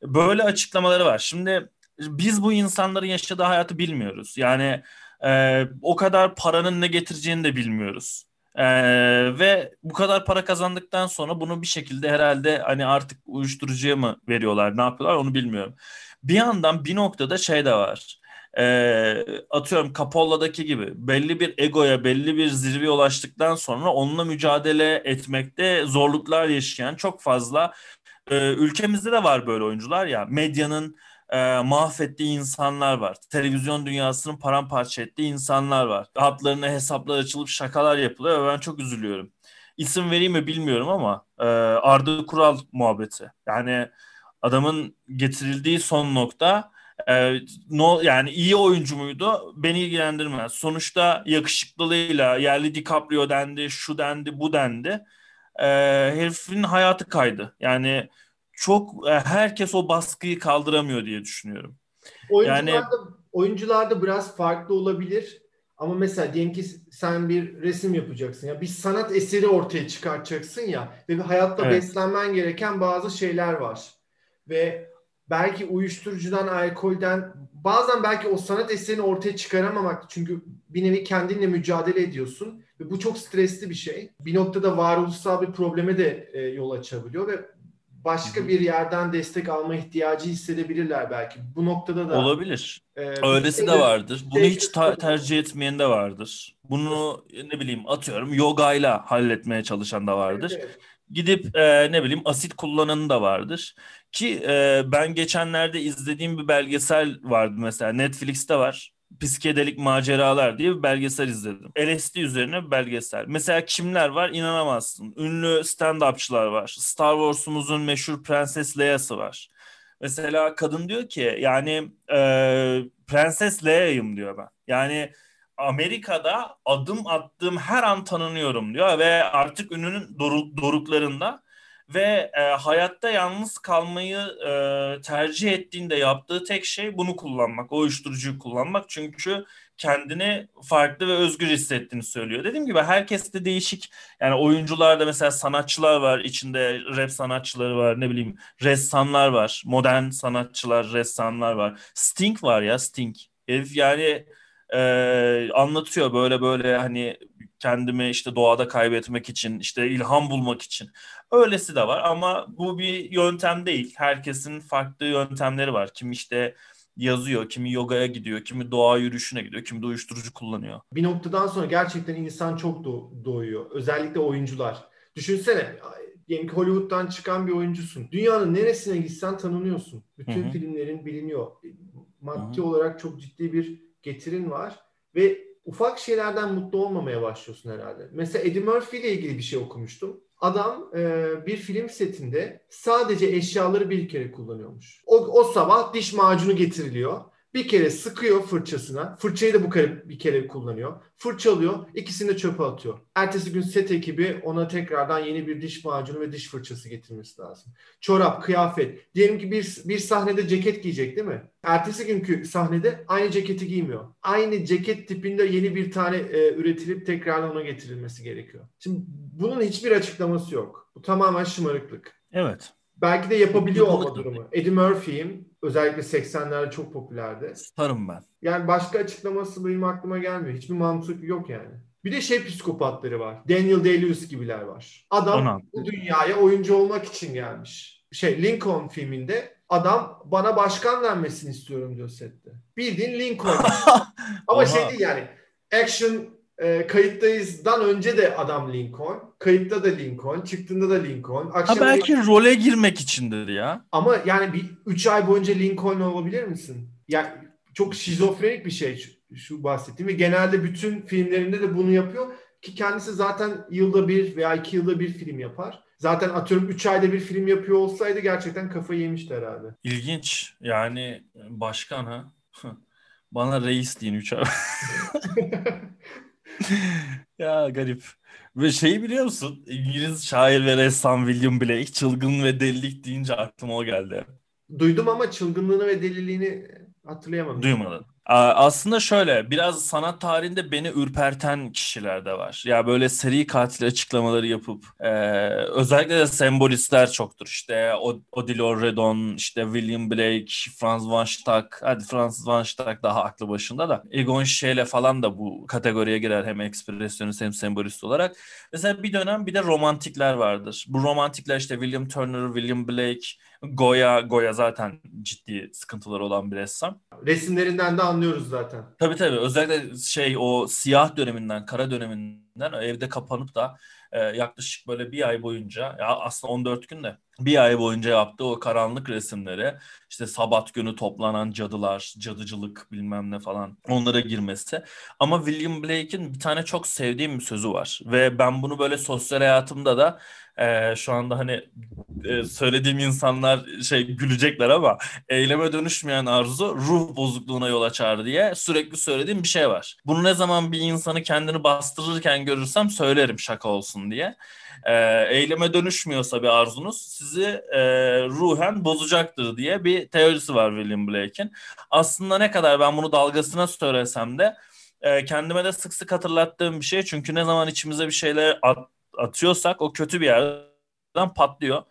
Böyle açıklamaları var. Şimdi biz bu insanların yaşadığı hayatı bilmiyoruz. Yani e, o kadar paranın ne getireceğini de bilmiyoruz. Ee, ve bu kadar para kazandıktan sonra bunu bir şekilde herhalde hani artık uyuşturucuya mı veriyorlar ne yapıyorlar onu bilmiyorum. Bir yandan bir noktada şey de var. Ee, atıyorum Capolla'daki gibi belli bir egoya belli bir zirveye ulaştıktan sonra onunla mücadele etmekte zorluklar yaşayan çok fazla e, ülkemizde de var böyle oyuncular ya medyanın e, mahvettiği insanlar var. Televizyon dünyasını paramparça ettiği insanlar var. Hatlarına hesaplar açılıp şakalar yapılıyor ve ben çok üzülüyorum. isim vereyim mi bilmiyorum ama e, Arda Kural muhabbeti. Yani adamın getirildiği son nokta e, no yani iyi oyuncu muydu? Beni ilgilendirmez. Sonuçta yakışıklılığıyla yerli DiCaprio dendi, şu dendi, bu dendi. E, herifin hayatı kaydı. Yani çok e, herkes o baskıyı kaldıramıyor diye düşünüyorum. Oyuncularda, yani oyuncularda biraz farklı olabilir. Ama mesela diyelim ki sen bir resim yapacaksın ya bir sanat eseri ortaya çıkartacaksın ya ve bir hayatta evet. beslenmen gereken bazı şeyler var. Ve belki uyuşturucudan, alkolden bazen belki o sanat eserini ortaya çıkaramamak çünkü bir nevi kendinle mücadele ediyorsun ve bu çok stresli bir şey. Bir noktada varoluşsal bir probleme de e, yol açabiliyor ve başka bir yerden destek alma ihtiyacı hissedebilirler belki. Bu noktada da olabilir. E, Öylesi de vardır. Bunu hiç ta- tercih etmeyen de vardır. Bunu ne bileyim atıyorum yogayla halletmeye çalışan da vardır. Evet, evet. Gidip e, ne bileyim asit kullanan da vardır. Ki e, ben geçenlerde izlediğim bir belgesel vardı mesela Netflix'te var. Psikedelik Maceralar diye bir belgesel izledim. LSD üzerine bir belgesel. Mesela kimler var inanamazsın. Ünlü stand-upçılar var. Star Wars'umuzun meşhur Prenses Leia'sı var. Mesela kadın diyor ki yani e, Prenses Leia'yım diyor ben. Yani Amerika'da adım attığım her an tanınıyorum diyor ve artık ününün doruklarında ve e, hayatta yalnız kalmayı e, tercih ettiğinde yaptığı tek şey bunu kullanmak, o uyuşturucuyu kullanmak. Çünkü kendini farklı ve özgür hissettiğini söylüyor. Dediğim gibi herkes de değişik. Yani oyuncularda mesela sanatçılar var, içinde rap sanatçıları var, ne bileyim ressamlar var, modern sanatçılar, ressamlar var. Sting var ya Sting. Herif yani e, anlatıyor böyle böyle hani kendimi işte doğada kaybetmek için, işte ilham bulmak için. Öylesi de var ama bu bir yöntem değil. Herkesin farklı yöntemleri var. Kim işte yazıyor, kimi yogaya gidiyor, kimi doğa yürüyüşüne gidiyor, kimi de uyuşturucu kullanıyor. Bir noktadan sonra gerçekten insan çok do- doğuyor. Özellikle oyuncular. Düşünsene diyelim ki Hollywood'dan çıkan bir oyuncusun. Dünyanın neresine gitsen tanınıyorsun. Bütün Hı-hı. filmlerin biliniyor. Maddi Hı-hı. olarak çok ciddi bir getirin var ve ufak şeylerden mutlu olmamaya başlıyorsun herhalde. Mesela Eddie Murphy ile ilgili bir şey okumuştum. Adam e, bir film setinde sadece eşyaları bir kere kullanıyormuş. O, o sabah diş macunu getiriliyor. Bir kere sıkıyor fırçasına. Fırçayı da bu kere bir kere kullanıyor. Fırçalıyor. ikisini de çöpe atıyor. Ertesi gün set ekibi ona tekrardan yeni bir diş macunu ve diş fırçası getirmesi lazım. Çorap, kıyafet. Diyelim ki bir, bir sahnede ceket giyecek değil mi? Ertesi günkü sahnede aynı ceketi giymiyor. Aynı ceket tipinde yeni bir tane e, üretilip tekrardan ona getirilmesi gerekiyor. Şimdi bunun hiçbir açıklaması yok. Bu tamamen şımarıklık. Evet. Belki de yapabiliyor olma durumu. Eddie Murphy'im özellikle 80'lerde çok popülerdi. Starım ben. Yani başka açıklaması benim aklıma gelmiyor. Hiçbir mantık yok yani. Bir de şey psikopatları var. Daniel Day-Lewis gibiler var. Adam 16. bu dünyaya oyuncu olmak için gelmiş. Şey Lincoln filminde adam bana başkan denmesini istiyorum diyor sette. Bildiğin Lincoln. Ama şey değil yani action e, kayıttayızdan önce de adam Lincoln. Kayıtta da Lincoln. Çıktığında da Lincoln. Akşam ha belki Lincoln... role girmek içindir ya. Ama yani bir 3 ay boyunca Lincoln olabilir misin? Yani çok şizofrenik bir şey şu, şu bahsettiğim ve genelde bütün filmlerinde de bunu yapıyor ki kendisi zaten yılda bir veya iki yılda bir film yapar. Zaten atıyorum 3 ayda bir film yapıyor olsaydı gerçekten kafayı yemişti herhalde. İlginç. Yani başkan ha. Bana reis deyin 3 ay. ya garip. Ve şeyi biliyor musun? İngiliz şair ve ressam William Blake çılgın ve delilik deyince aklıma o geldi. Duydum ama çılgınlığını ve deliliğini hatırlayamadım. Duymadın. Aslında şöyle biraz sanat tarihinde beni ürperten kişiler de var. Ya böyle seri katil açıklamaları yapıp e, özellikle de sembolistler çoktur. İşte Odile Redon, işte William Blake, Franz van Stack. Hadi Franz van Stack daha aklı başında da. Egon Schiele falan da bu kategoriye girer hem ekspresyonist hem sembolist olarak. Mesela bir dönem bir de romantikler vardır. Bu romantikler işte William Turner, William Blake, Goya, Goya zaten ciddi sıkıntıları olan bir ressam. Resimlerinden de anlıyoruz zaten. Tabii tabii. Özellikle şey o siyah döneminden, kara döneminden evde kapanıp da e, yaklaşık böyle bir ay boyunca ya aslında 14 gün de bir ay boyunca yaptığı o karanlık resimleri işte sabat günü toplanan cadılar, cadıcılık bilmem ne falan onlara girmesi. Ama William Blake'in bir tane çok sevdiğim bir sözü var ve ben bunu böyle sosyal hayatımda da e, şu anda hani e, söylediğim insanlar şey gülecekler ama eyleme dönüşmeyen arzu ruh bozukluğuna yol açar diye sürekli söylediğim bir şey var. Bunu ne zaman bir insanı kendini bastırırken görürsem söylerim şaka olsun diye. E, eyleme dönüşmüyorsa bir arzunuz sizi e, ruhen bozacaktır diye bir teorisi var William Blake'in. Aslında ne kadar ben bunu dalgasına söylesem de e, kendime de sık sık hatırlattığım bir şey. Çünkü ne zaman içimize bir şeyler at, atıyorsak o kötü bir yerden patlıyor.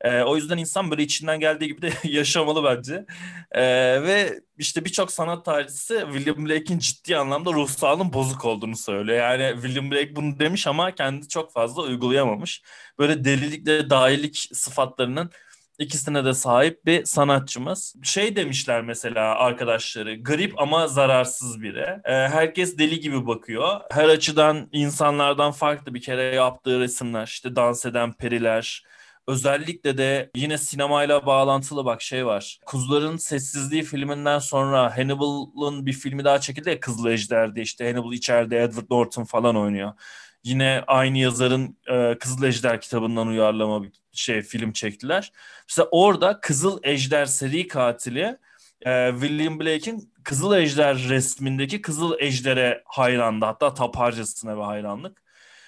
E, o yüzden insan böyle içinden geldiği gibi de yaşamalı bence. E, ve işte birçok sanat tarihçisi William Blake'in ciddi anlamda ruh sağlığının bozuk olduğunu söylüyor. Yani William Blake bunu demiş ama kendi çok fazla uygulayamamış. Böyle delilikle dahilik sıfatlarının İkisine de sahip bir sanatçımız. Şey demişler mesela arkadaşları, garip ama zararsız biri. Ee, herkes deli gibi bakıyor. Her açıdan insanlardan farklı bir kere yaptığı resimler, işte dans eden periler, Özellikle de yine sinemayla bağlantılı bak şey var. Kuzuların Sessizliği filminden sonra Hannibal'ın bir filmi daha çekildi ya Kızıl Ejder'de işte Hannibal içeride Edward Norton falan oynuyor. Yine aynı yazarın e, Kızıl Ejder kitabından uyarlama bir şey film çektiler. Mesela orada Kızıl Ejder seri katili e, William Blake'in Kızıl Ejder resmindeki Kızıl Ejder'e hayrandı. Hatta taparcasına bir hayranlık.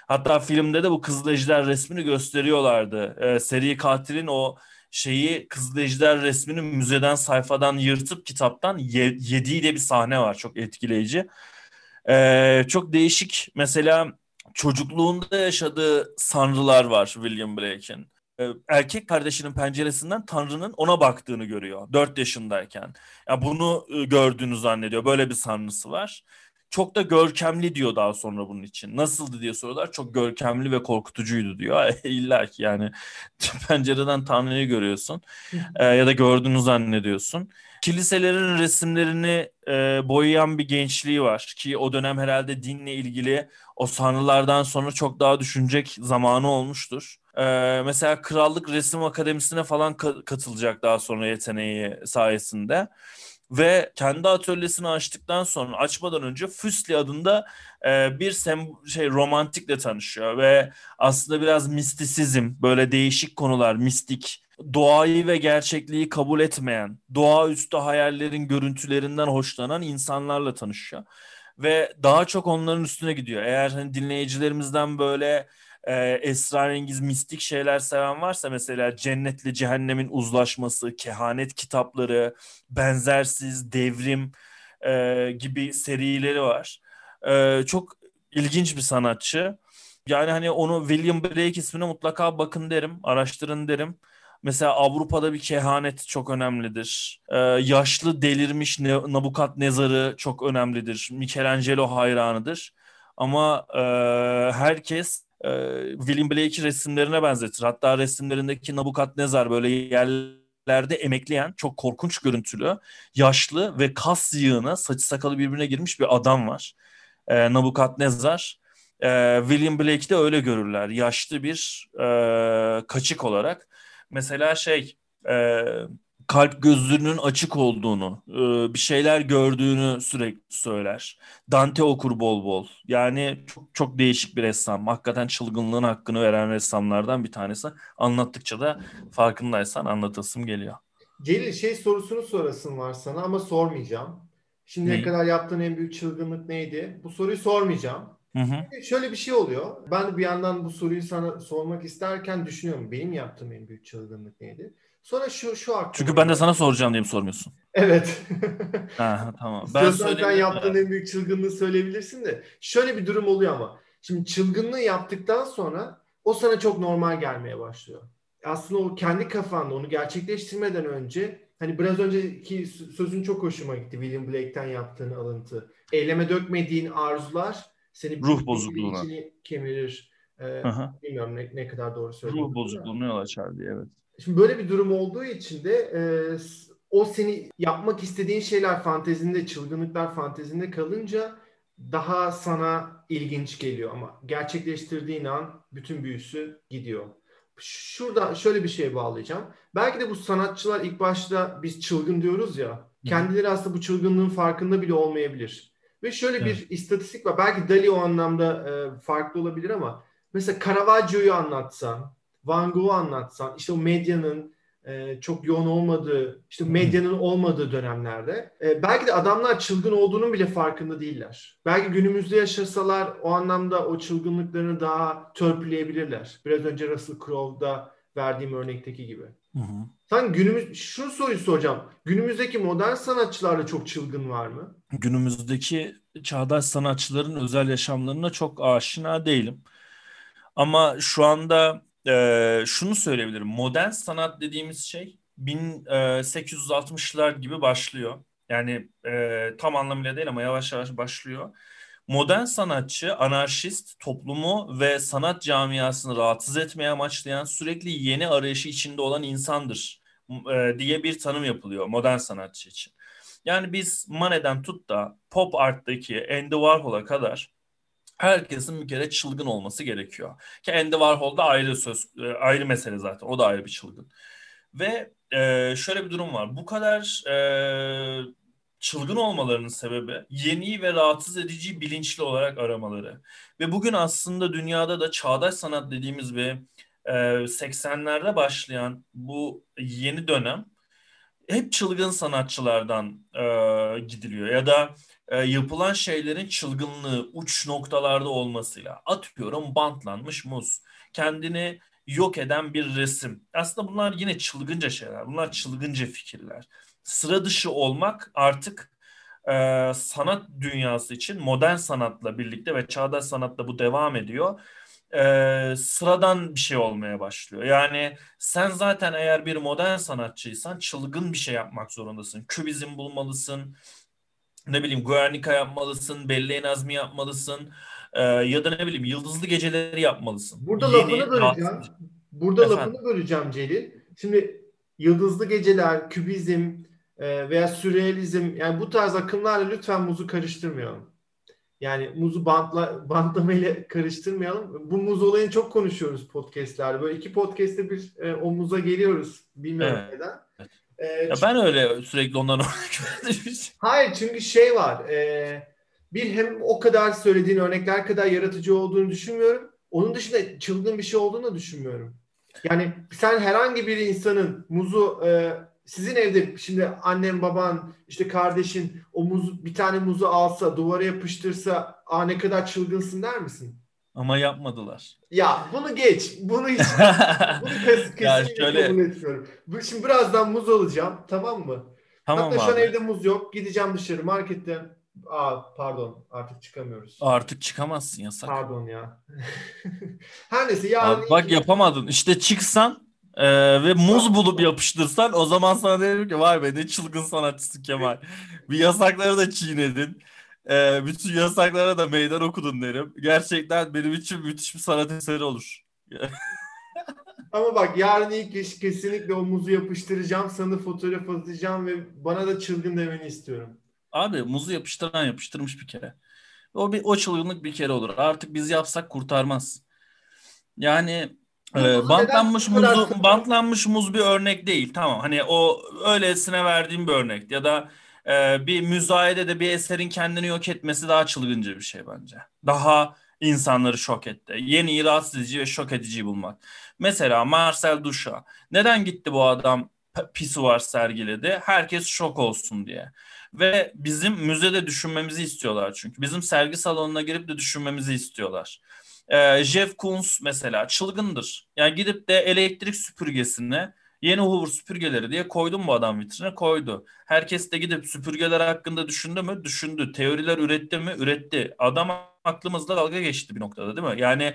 Hatta filmde de bu Kızıl Ejder resmini gösteriyorlardı. E, seri katilin o şeyi Kızıl Ejder resmini müzeden sayfadan yırtıp kitaptan ye, yediği de bir sahne var. Çok etkileyici. E, çok değişik mesela çocukluğunda yaşadığı sanrılar var William Blake'in. Ee, erkek kardeşinin penceresinden Tanrı'nın ona baktığını görüyor 4 yaşındayken. Ya bunu e, gördüğünü zannediyor. Böyle bir sanrısı var. Çok da görkemli diyor daha sonra bunun için. Nasıldı diye soruyorlar. Çok görkemli ve korkutucuydu diyor. İlla ki yani pencereden Tanrı'yı görüyorsun. ee, ya da gördüğünü zannediyorsun. Kiliselerin resimlerini e, boyayan bir gençliği var ki o dönem herhalde dinle ilgili o sanrılardan sonra çok daha düşünecek zamanı olmuştur. Ee, mesela Krallık Resim Akademisi'ne falan ka- katılacak daha sonra yeteneği sayesinde. Ve kendi atölyesini açtıktan sonra açmadan önce Füsli adında e, bir sem şey romantikle tanışıyor ve aslında biraz mistisizm böyle değişik konular mistik doğayı ve gerçekliği kabul etmeyen doğaüstü hayallerin görüntülerinden hoşlanan insanlarla tanışıyor ve daha çok onların üstüne gidiyor. Eğer hani dinleyicilerimizden böyle e, esrarengiz mistik şeyler seven varsa mesela cennetle cehennemin uzlaşması, kehanet kitapları, benzersiz, devrim e, gibi serileri var. E, çok ilginç bir sanatçı. Yani hani onu William Blake ismine mutlaka bakın derim, araştırın derim. Mesela Avrupa'da bir kehanet çok önemlidir. Ee, yaşlı delirmiş Nabukadnezar'ı çok önemlidir. Michelangelo hayranıdır. Ama e, herkes e, William Blake resimlerine benzetir. Hatta resimlerindeki Nabukadnezar böyle yerlerde emekleyen çok korkunç görüntülü, yaşlı ve kas yığına saçı sakalı birbirine girmiş bir adam var. E, Nabukadnezar. E, William Blake'de öyle görürler. Yaşlı bir e, kaçık olarak. Mesela şey e, kalp gözlerinin açık olduğunu, e, bir şeyler gördüğünü sürekli söyler. Dante okur bol bol. Yani çok çok değişik bir ressam. Hakikaten çılgınlığın hakkını veren ressamlardan bir tanesi. Anlattıkça da farkındaysan anlatasım geliyor. Celil şey sorusunu sorasın var sana ama sormayacağım. Şimdiye ne? kadar yaptığın en büyük çılgınlık neydi? Bu soruyu sormayacağım. Hı hı. Şöyle bir şey oluyor. Ben bir yandan bu soruyu sana sormak isterken düşünüyorum. Benim yaptığım en büyük çılgınlık neydi? Sonra şu şu aklıma. Çünkü ben de sana soracağım diye mi sormuyorsun? Evet. ha, tamam. Ben sen yaptığın en büyük çılgınlığı söyleyebilirsin de. Şöyle bir durum oluyor ama. Şimdi çılgınlığı yaptıktan sonra o sana çok normal gelmeye başlıyor. Aslında o kendi kafanda onu gerçekleştirmeden önce hani biraz önceki sözün çok hoşuma gitti William Blake'ten yaptığın alıntı. Eyleme dökmediğin arzular seni ruh bozukluğuna kemirir. Ee, bilmiyorum ne, ne kadar doğru söylüyorum. Ruh bozukluğuna yol açar diye evet. Şimdi böyle bir durum olduğu için de e, o seni yapmak istediğin şeyler fantezinde, çılgınlıklar fantezinde kalınca daha sana ilginç geliyor ama gerçekleştirdiğin an bütün büyüsü gidiyor. Şurada şöyle bir şey bağlayacağım. Belki de bu sanatçılar ilk başta biz çılgın diyoruz ya. Kendileri aslında bu çılgınlığın farkında bile olmayabilir. Ve şöyle evet. bir istatistik var. Belki Dali o anlamda e, farklı olabilir ama mesela Caravaggio'yu anlatsan, Van Gogh'u anlatsan, işte o medyanın e, çok yoğun olmadığı, işte medyanın olmadığı dönemlerde e, belki de adamlar çılgın olduğunun bile farkında değiller. Belki günümüzde yaşasalar o anlamda o çılgınlıklarını daha törpüleyebilirler. Biraz önce Russell Crowe'da verdiğim örnekteki gibi. Hı hı. Sen günümüz şu soruyu soracağım. Günümüzdeki modern sanatçılarda çok çılgın var mı? Günümüzdeki çağdaş sanatçıların özel yaşamlarına çok aşina değilim. Ama şu anda e, şunu söyleyebilirim. Modern sanat dediğimiz şey 1860'lar gibi başlıyor. Yani e, tam anlamıyla değil ama yavaş yavaş başlıyor. Modern sanatçı, anarşist, toplumu ve sanat camiasını rahatsız etmeye amaçlayan sürekli yeni arayışı içinde olan insandır e, diye bir tanım yapılıyor modern sanatçı için. Yani biz Manet'den tut da pop art'taki Andy Warhol'a kadar herkesin bir kere çılgın olması gerekiyor. Ki Andy Warhol da ayrı söz e, ayrı mesele zaten. O da ayrı bir çılgın. Ve e, şöyle bir durum var. Bu kadar e, çılgın olmalarının sebebi yeni ve rahatsız edici bilinçli olarak aramaları. Ve bugün aslında dünyada da çağdaş sanat dediğimiz ve e, 80'lerde başlayan bu yeni dönem hep çılgın sanatçılardan e, gidiliyor ya da e, yapılan şeylerin çılgınlığı uç noktalarda olmasıyla. Atıyorum bantlanmış muz. Kendini yok eden bir resim. Aslında bunlar yine çılgınca şeyler. Bunlar çılgınca fikirler. Sıra dışı olmak artık e, sanat dünyası için modern sanatla birlikte ve çağdaş sanatla bu devam ediyor. E, sıradan bir şey olmaya başlıyor. Yani sen zaten eğer bir modern sanatçıysan çılgın bir şey yapmak zorundasın. Kübizm bulmalısın, ne bileyim Guernica yapmalısın, Belle Nazmi yapmalısın e, ya da ne bileyim Yıldızlı Geceleri yapmalısın. Burada Yeni, lafını böleceğim. Burada Efendim? lafını böleceğim Celil. Şimdi Yıldızlı Geceler, Kübizm e, veya Sürrealizm yani bu tarz akımlarla lütfen muzu karıştırmayalım. Yani muzu bantla bantlamayla karıştırmayalım. Bu muz olayını çok konuşuyoruz podcastlerde. Böyle iki podcast'te bir e, o muza geliyoruz. Bilmiyorum evet. neden. Ee, ya çünkü... ben öyle sürekli ondan Hayır çünkü şey var. E, bir hem o kadar söylediğin örnekler kadar yaratıcı olduğunu düşünmüyorum. Onun dışında çılgın bir şey olduğunu da düşünmüyorum. Yani sen herhangi bir insanın muzu e, sizin evde şimdi annem baban işte kardeşin o muz bir tane muzu alsa duvara yapıştırsa aa ne kadar çılgınsın der misin? Ama yapmadılar. Ya bunu geç. Bunu hiç bunu kes, kesinlikle şöyle... kabul etmiyorum. Şimdi birazdan muz alacağım tamam mı? Tamam Hatta abi. şu an evde muz yok. Gideceğim dışarı marketten. Aa pardon artık çıkamıyoruz. Artık çıkamazsın yasak. Pardon ya. Her neyse yarın... Abi, bak iki... yapamadın. İşte çıksan ee, ve muz bulup yapıştırsan o zaman sana derim ki vay be ne çılgın sanatçısı Kemal. Bir yasakları da çiğnedin. Ee, bütün yasaklara da meydan okudun derim. Gerçekten benim için müthiş bir sanat eseri olur. Ama bak yarın ilk iş kesinlikle o muzu yapıştıracağım. Sana fotoğraf atacağım ve bana da çılgın demeni istiyorum. Abi muzu yapıştıran yapıştırmış bir kere. O bir o çılgınlık bir kere olur. Artık biz yapsak kurtarmaz. Yani ee, bantlanmış muzu bantlanmış muz bir örnek değil. Tamam. Hani o öylesine verdiğim bir örnek ya da e, bir müzayedede bir eserin kendini yok etmesi daha çılgınca bir şey bence. Daha insanları şok etti. Yeni, rahatsız edici ve şok edici bulmak. Mesela Marcel Duchamp. Neden gitti bu adam pisuvar sergiledi? Herkes şok olsun diye. Ve bizim müzede düşünmemizi istiyorlar çünkü. Bizim sergi salonuna girip de düşünmemizi istiyorlar. Ee, Jeff Koons mesela çılgındır. Yani gidip de elektrik süpürgesine yeni Hoover süpürgeleri diye koydum bu adam vitrine koydu. Herkes de gidip süpürgeler hakkında düşündü mü? Düşündü. Teoriler üretti mi? Üretti. Adam aklımızda dalga geçti bir noktada değil mi? Yani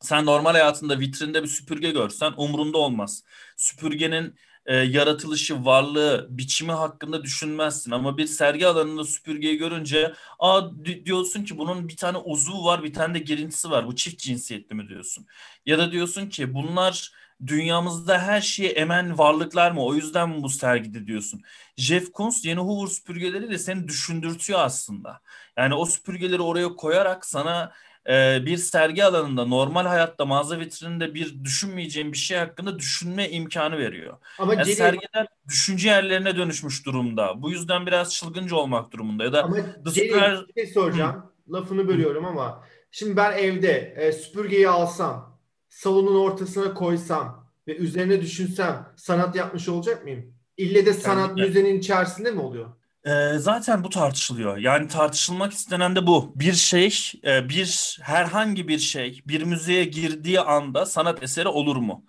sen normal hayatında vitrinde bir süpürge görsen umrunda olmaz. Süpürgenin e, yaratılışı, varlığı, biçimi hakkında düşünmezsin. Ama bir sergi alanında süpürgeyi görünce aa diyorsun ki bunun bir tane uzvu var, bir tane de girintisi var. Bu çift cinsiyetli mi diyorsun? Ya da diyorsun ki bunlar dünyamızda her şeyi emen varlıklar mı? O yüzden mi bu sergide diyorsun? Jeff Koons yeni Hoover süpürgeleriyle seni düşündürtüyor aslında. Yani o süpürgeleri oraya koyarak sana e, bir sergi alanında normal hayatta mağaza vitrininde bir düşünmeyeceğin bir şey hakkında düşünme imkanı veriyor. Ama yani geri... sergiler düşünce yerlerine dönüşmüş durumda. Bu yüzden biraz çılgınca olmak durumunda. Ya da ama The Super... bir şey soracağım. Hı. Lafını bölüyorum ama şimdi ben evde e, süpürgeyi alsam, salonun ortasına koysam ve üzerine düşünsem sanat yapmış olacak mıyım? İlle de sanat Kesinlikle. müzenin içerisinde mi oluyor? E, zaten bu tartışılıyor. Yani tartışılmak istenen de bu. Bir şey, e, bir herhangi bir şey bir müzeye girdiği anda sanat eseri olur mu?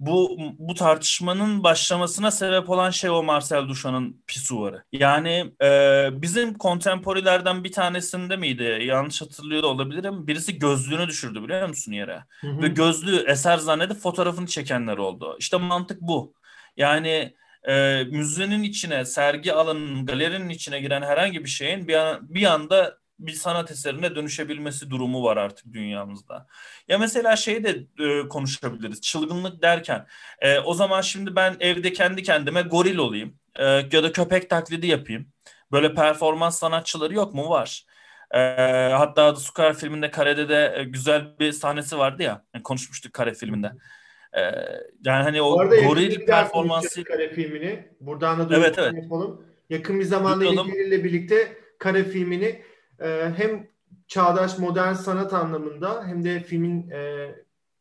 Bu bu tartışmanın başlamasına sebep olan şey o Marcel Duchamp'ın pisuvarı. Yani e, bizim kontemporilerden bir tanesinde miydi? Yanlış hatırlıyor da olabilirim. Birisi gözlüğünü düşürdü biliyor musun yere? Hı hı. Ve gözlüğü eser zannedip fotoğrafını çekenler oldu. İşte mantık bu. Yani e, müzenin içine, sergi alanının, galerinin içine giren herhangi bir şeyin bir, an, bir anda bir sanat eserine dönüşebilmesi durumu var artık dünyamızda. Ya mesela şeyi de e, konuşabiliriz. Çılgınlık derken e, o zaman şimdi ben evde kendi kendime goril olayım e, ya da köpek taklidi yapayım. Böyle performans sanatçıları yok mu? Var. E, hatta The Square filminde Kare'de de e, güzel bir sahnesi vardı ya. Yani konuşmuştuk Kare filminde. Ee, yani hani o goril performansı kare filmini buradan da evet, evet. yapalım. Yakın bir zamanda ile birlikte kare filmini e, hem çağdaş modern sanat anlamında hem de filmin e,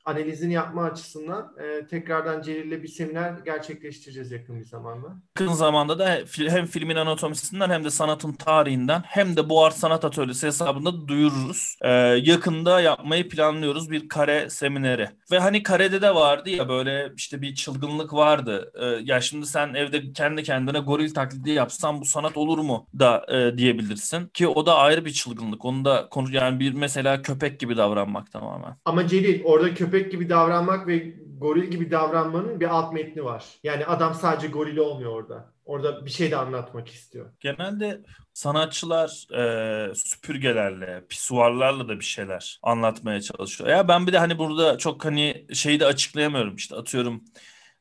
analizini yapma açısından e, tekrardan Celil'le bir seminer gerçekleştireceğiz yakın bir zamanda. Yakın zamanda da hem filmin anatomisinden hem de sanatın tarihinden hem de Buhar Sanat Atölyesi hesabında duyururuz. E, yakında yapmayı planlıyoruz bir kare semineri. Ve hani karede de vardı ya böyle işte bir çılgınlık vardı. E, ya şimdi sen evde kendi kendine goril taklidi yapsan bu sanat olur mu da e, diyebilirsin. Ki o da ayrı bir çılgınlık. Onu da konu yani bir mesela köpek gibi davranmak tamamen. Ama Celil orada köpek köpek gibi davranmak ve goril gibi davranmanın bir alt metni var. Yani adam sadece goril olmuyor orada. Orada bir şey de anlatmak istiyor. Genelde sanatçılar e, süpürgelerle, pisuarlarla da bir şeyler anlatmaya çalışıyor. Ya ben bir de hani burada çok hani şeyi de açıklayamıyorum işte atıyorum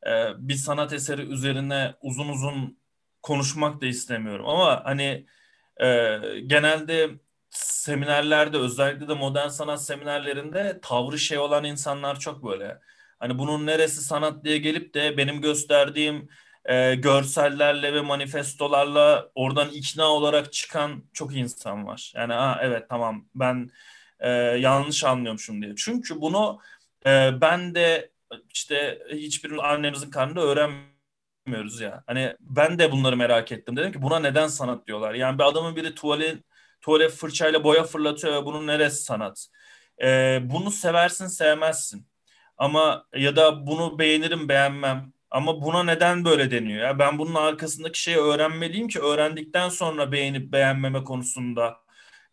e, bir sanat eseri üzerine uzun uzun konuşmak da istemiyorum ama hani e, genelde seminerlerde özellikle de modern sanat seminerlerinde tavrı şey olan insanlar çok böyle. Hani bunun neresi sanat diye gelip de benim gösterdiğim e, görsellerle ve manifestolarla oradan ikna olarak çıkan çok insan var. Yani ha evet tamam ben e, yanlış anlıyormuşum diye. Çünkü bunu e, ben de işte hiçbir annemizin karnında öğrenmiyoruz ya. Hani ben de bunları merak ettim. Dedim ki buna neden sanat diyorlar? Yani bir adamın biri tuvalet tuvalet fırçayla boya fırlatıyor ve bunun neresi sanat? Ee, bunu seversin sevmezsin. Ama ya da bunu beğenirim beğenmem. Ama buna neden böyle deniyor? Ya ben bunun arkasındaki şeyi öğrenmeliyim ki öğrendikten sonra beğenip beğenmeme konusunda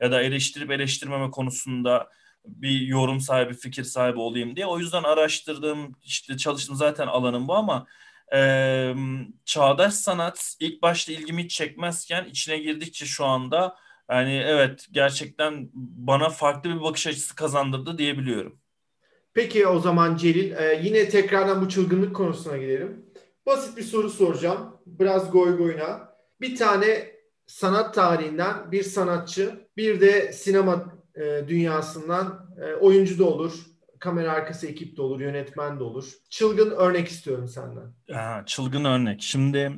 ya da eleştirip eleştirmeme konusunda bir yorum sahibi, fikir sahibi olayım diye. O yüzden araştırdığım, işte çalıştığım zaten alanım bu ama e, çağdaş sanat ilk başta ilgimi hiç çekmezken içine girdikçe şu anda yani evet gerçekten bana farklı bir bakış açısı kazandırdı diyebiliyorum. Peki o zaman Celil e, yine tekrardan bu çılgınlık konusuna gidelim. Basit bir soru soracağım. Biraz goy goyuna. Bir tane sanat tarihinden bir sanatçı, bir de sinema e, dünyasından e, oyuncu da olur, kamera arkası ekip de olur, yönetmen de olur. Çılgın örnek istiyorum senden. Ha, çılgın örnek. Şimdi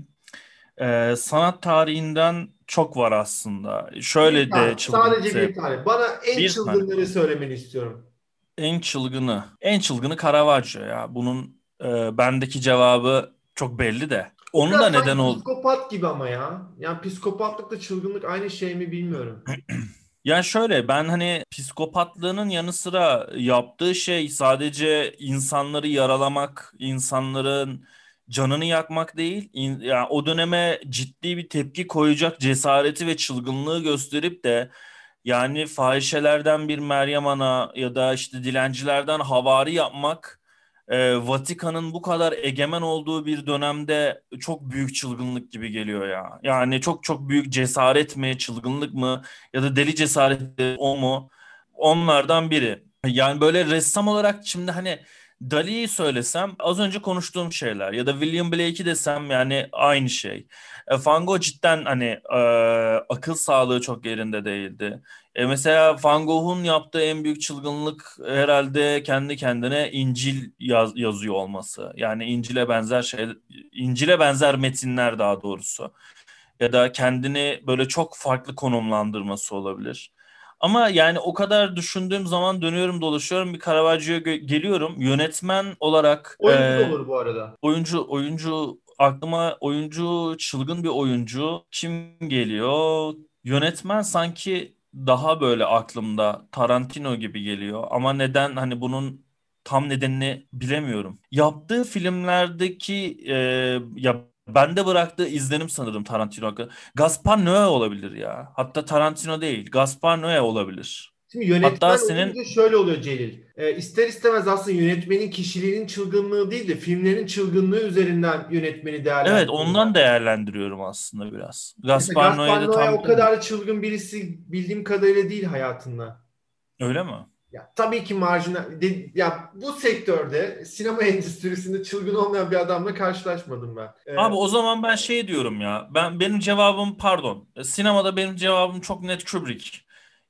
e, sanat tarihinden çok var aslında. Şöyle bir de çılgın. Sadece bir tane. Bana en bir çılgınları tane. söylemeni istiyorum. En çılgını. En çılgını Caravaggio ya. Bunun e, bendeki cevabı çok belli de. Onun da neden oldu. Psikopat gibi ama ya. Yani psikopatlıkla çılgınlık aynı şey mi bilmiyorum. Ya şöyle ben hani psikopatlığının yanı sıra yaptığı şey sadece insanları yaralamak, insanların canını yakmak değil, yani o döneme ciddi bir tepki koyacak cesareti ve çılgınlığı gösterip de yani fahişelerden bir Meryem Ana ya da işte dilencilerden havari yapmak e, Vatikan'ın bu kadar egemen olduğu bir dönemde çok büyük çılgınlık gibi geliyor ya. Yani çok çok büyük cesaret mi, çılgınlık mı ya da deli cesaret o mu? Onlardan biri. Yani böyle ressam olarak şimdi hani Dali'yi söylesem az önce konuştuğum şeyler ya da William Blake'i desem yani aynı şey. E, Van Gogh cidden hani e, akıl sağlığı çok yerinde değildi. E, mesela Van Gogh'un yaptığı en büyük çılgınlık herhalde kendi kendine İncil yaz, yazıyor olması. Yani İncil'e benzer şey, İncil'e benzer metinler daha doğrusu. Ya da kendini böyle çok farklı konumlandırması olabilir. Ama yani o kadar düşündüğüm zaman dönüyorum dolaşıyorum bir Caravaggio'ya geliyorum. Yönetmen olarak oyuncu e, olur bu arada. Oyuncu oyuncu aklıma oyuncu çılgın bir oyuncu kim geliyor? Yönetmen sanki daha böyle aklımda Tarantino gibi geliyor ama neden hani bunun tam nedenini bilemiyorum. Yaptığı filmlerdeki e, ya bende bıraktığı izlenim sanırım Tarantino hakkında. Gaspar Noé olabilir ya. Hatta Tarantino değil. Gaspar Noé olabilir. Şimdi yönetmen Hatta senin şöyle oluyor Celil. E, ister istemez aslında yönetmenin kişiliğinin çılgınlığı değil de filmlerin çılgınlığı üzerinden yönetmeni değerlendiriyor. Evet ondan değerlendiriyorum aslında biraz. Gaspar, Gaspar Noé tam o kadar çılgın birisi bildiğim kadarıyla değil hayatında. Öyle mi? Ya tabii ki marjinal ya bu sektörde sinema endüstrisinde çılgın olmayan bir adamla karşılaşmadım ben. Ee, Abi o zaman ben şey diyorum ya. Ben benim cevabım pardon. Sinemada benim cevabım çok net Kubrick.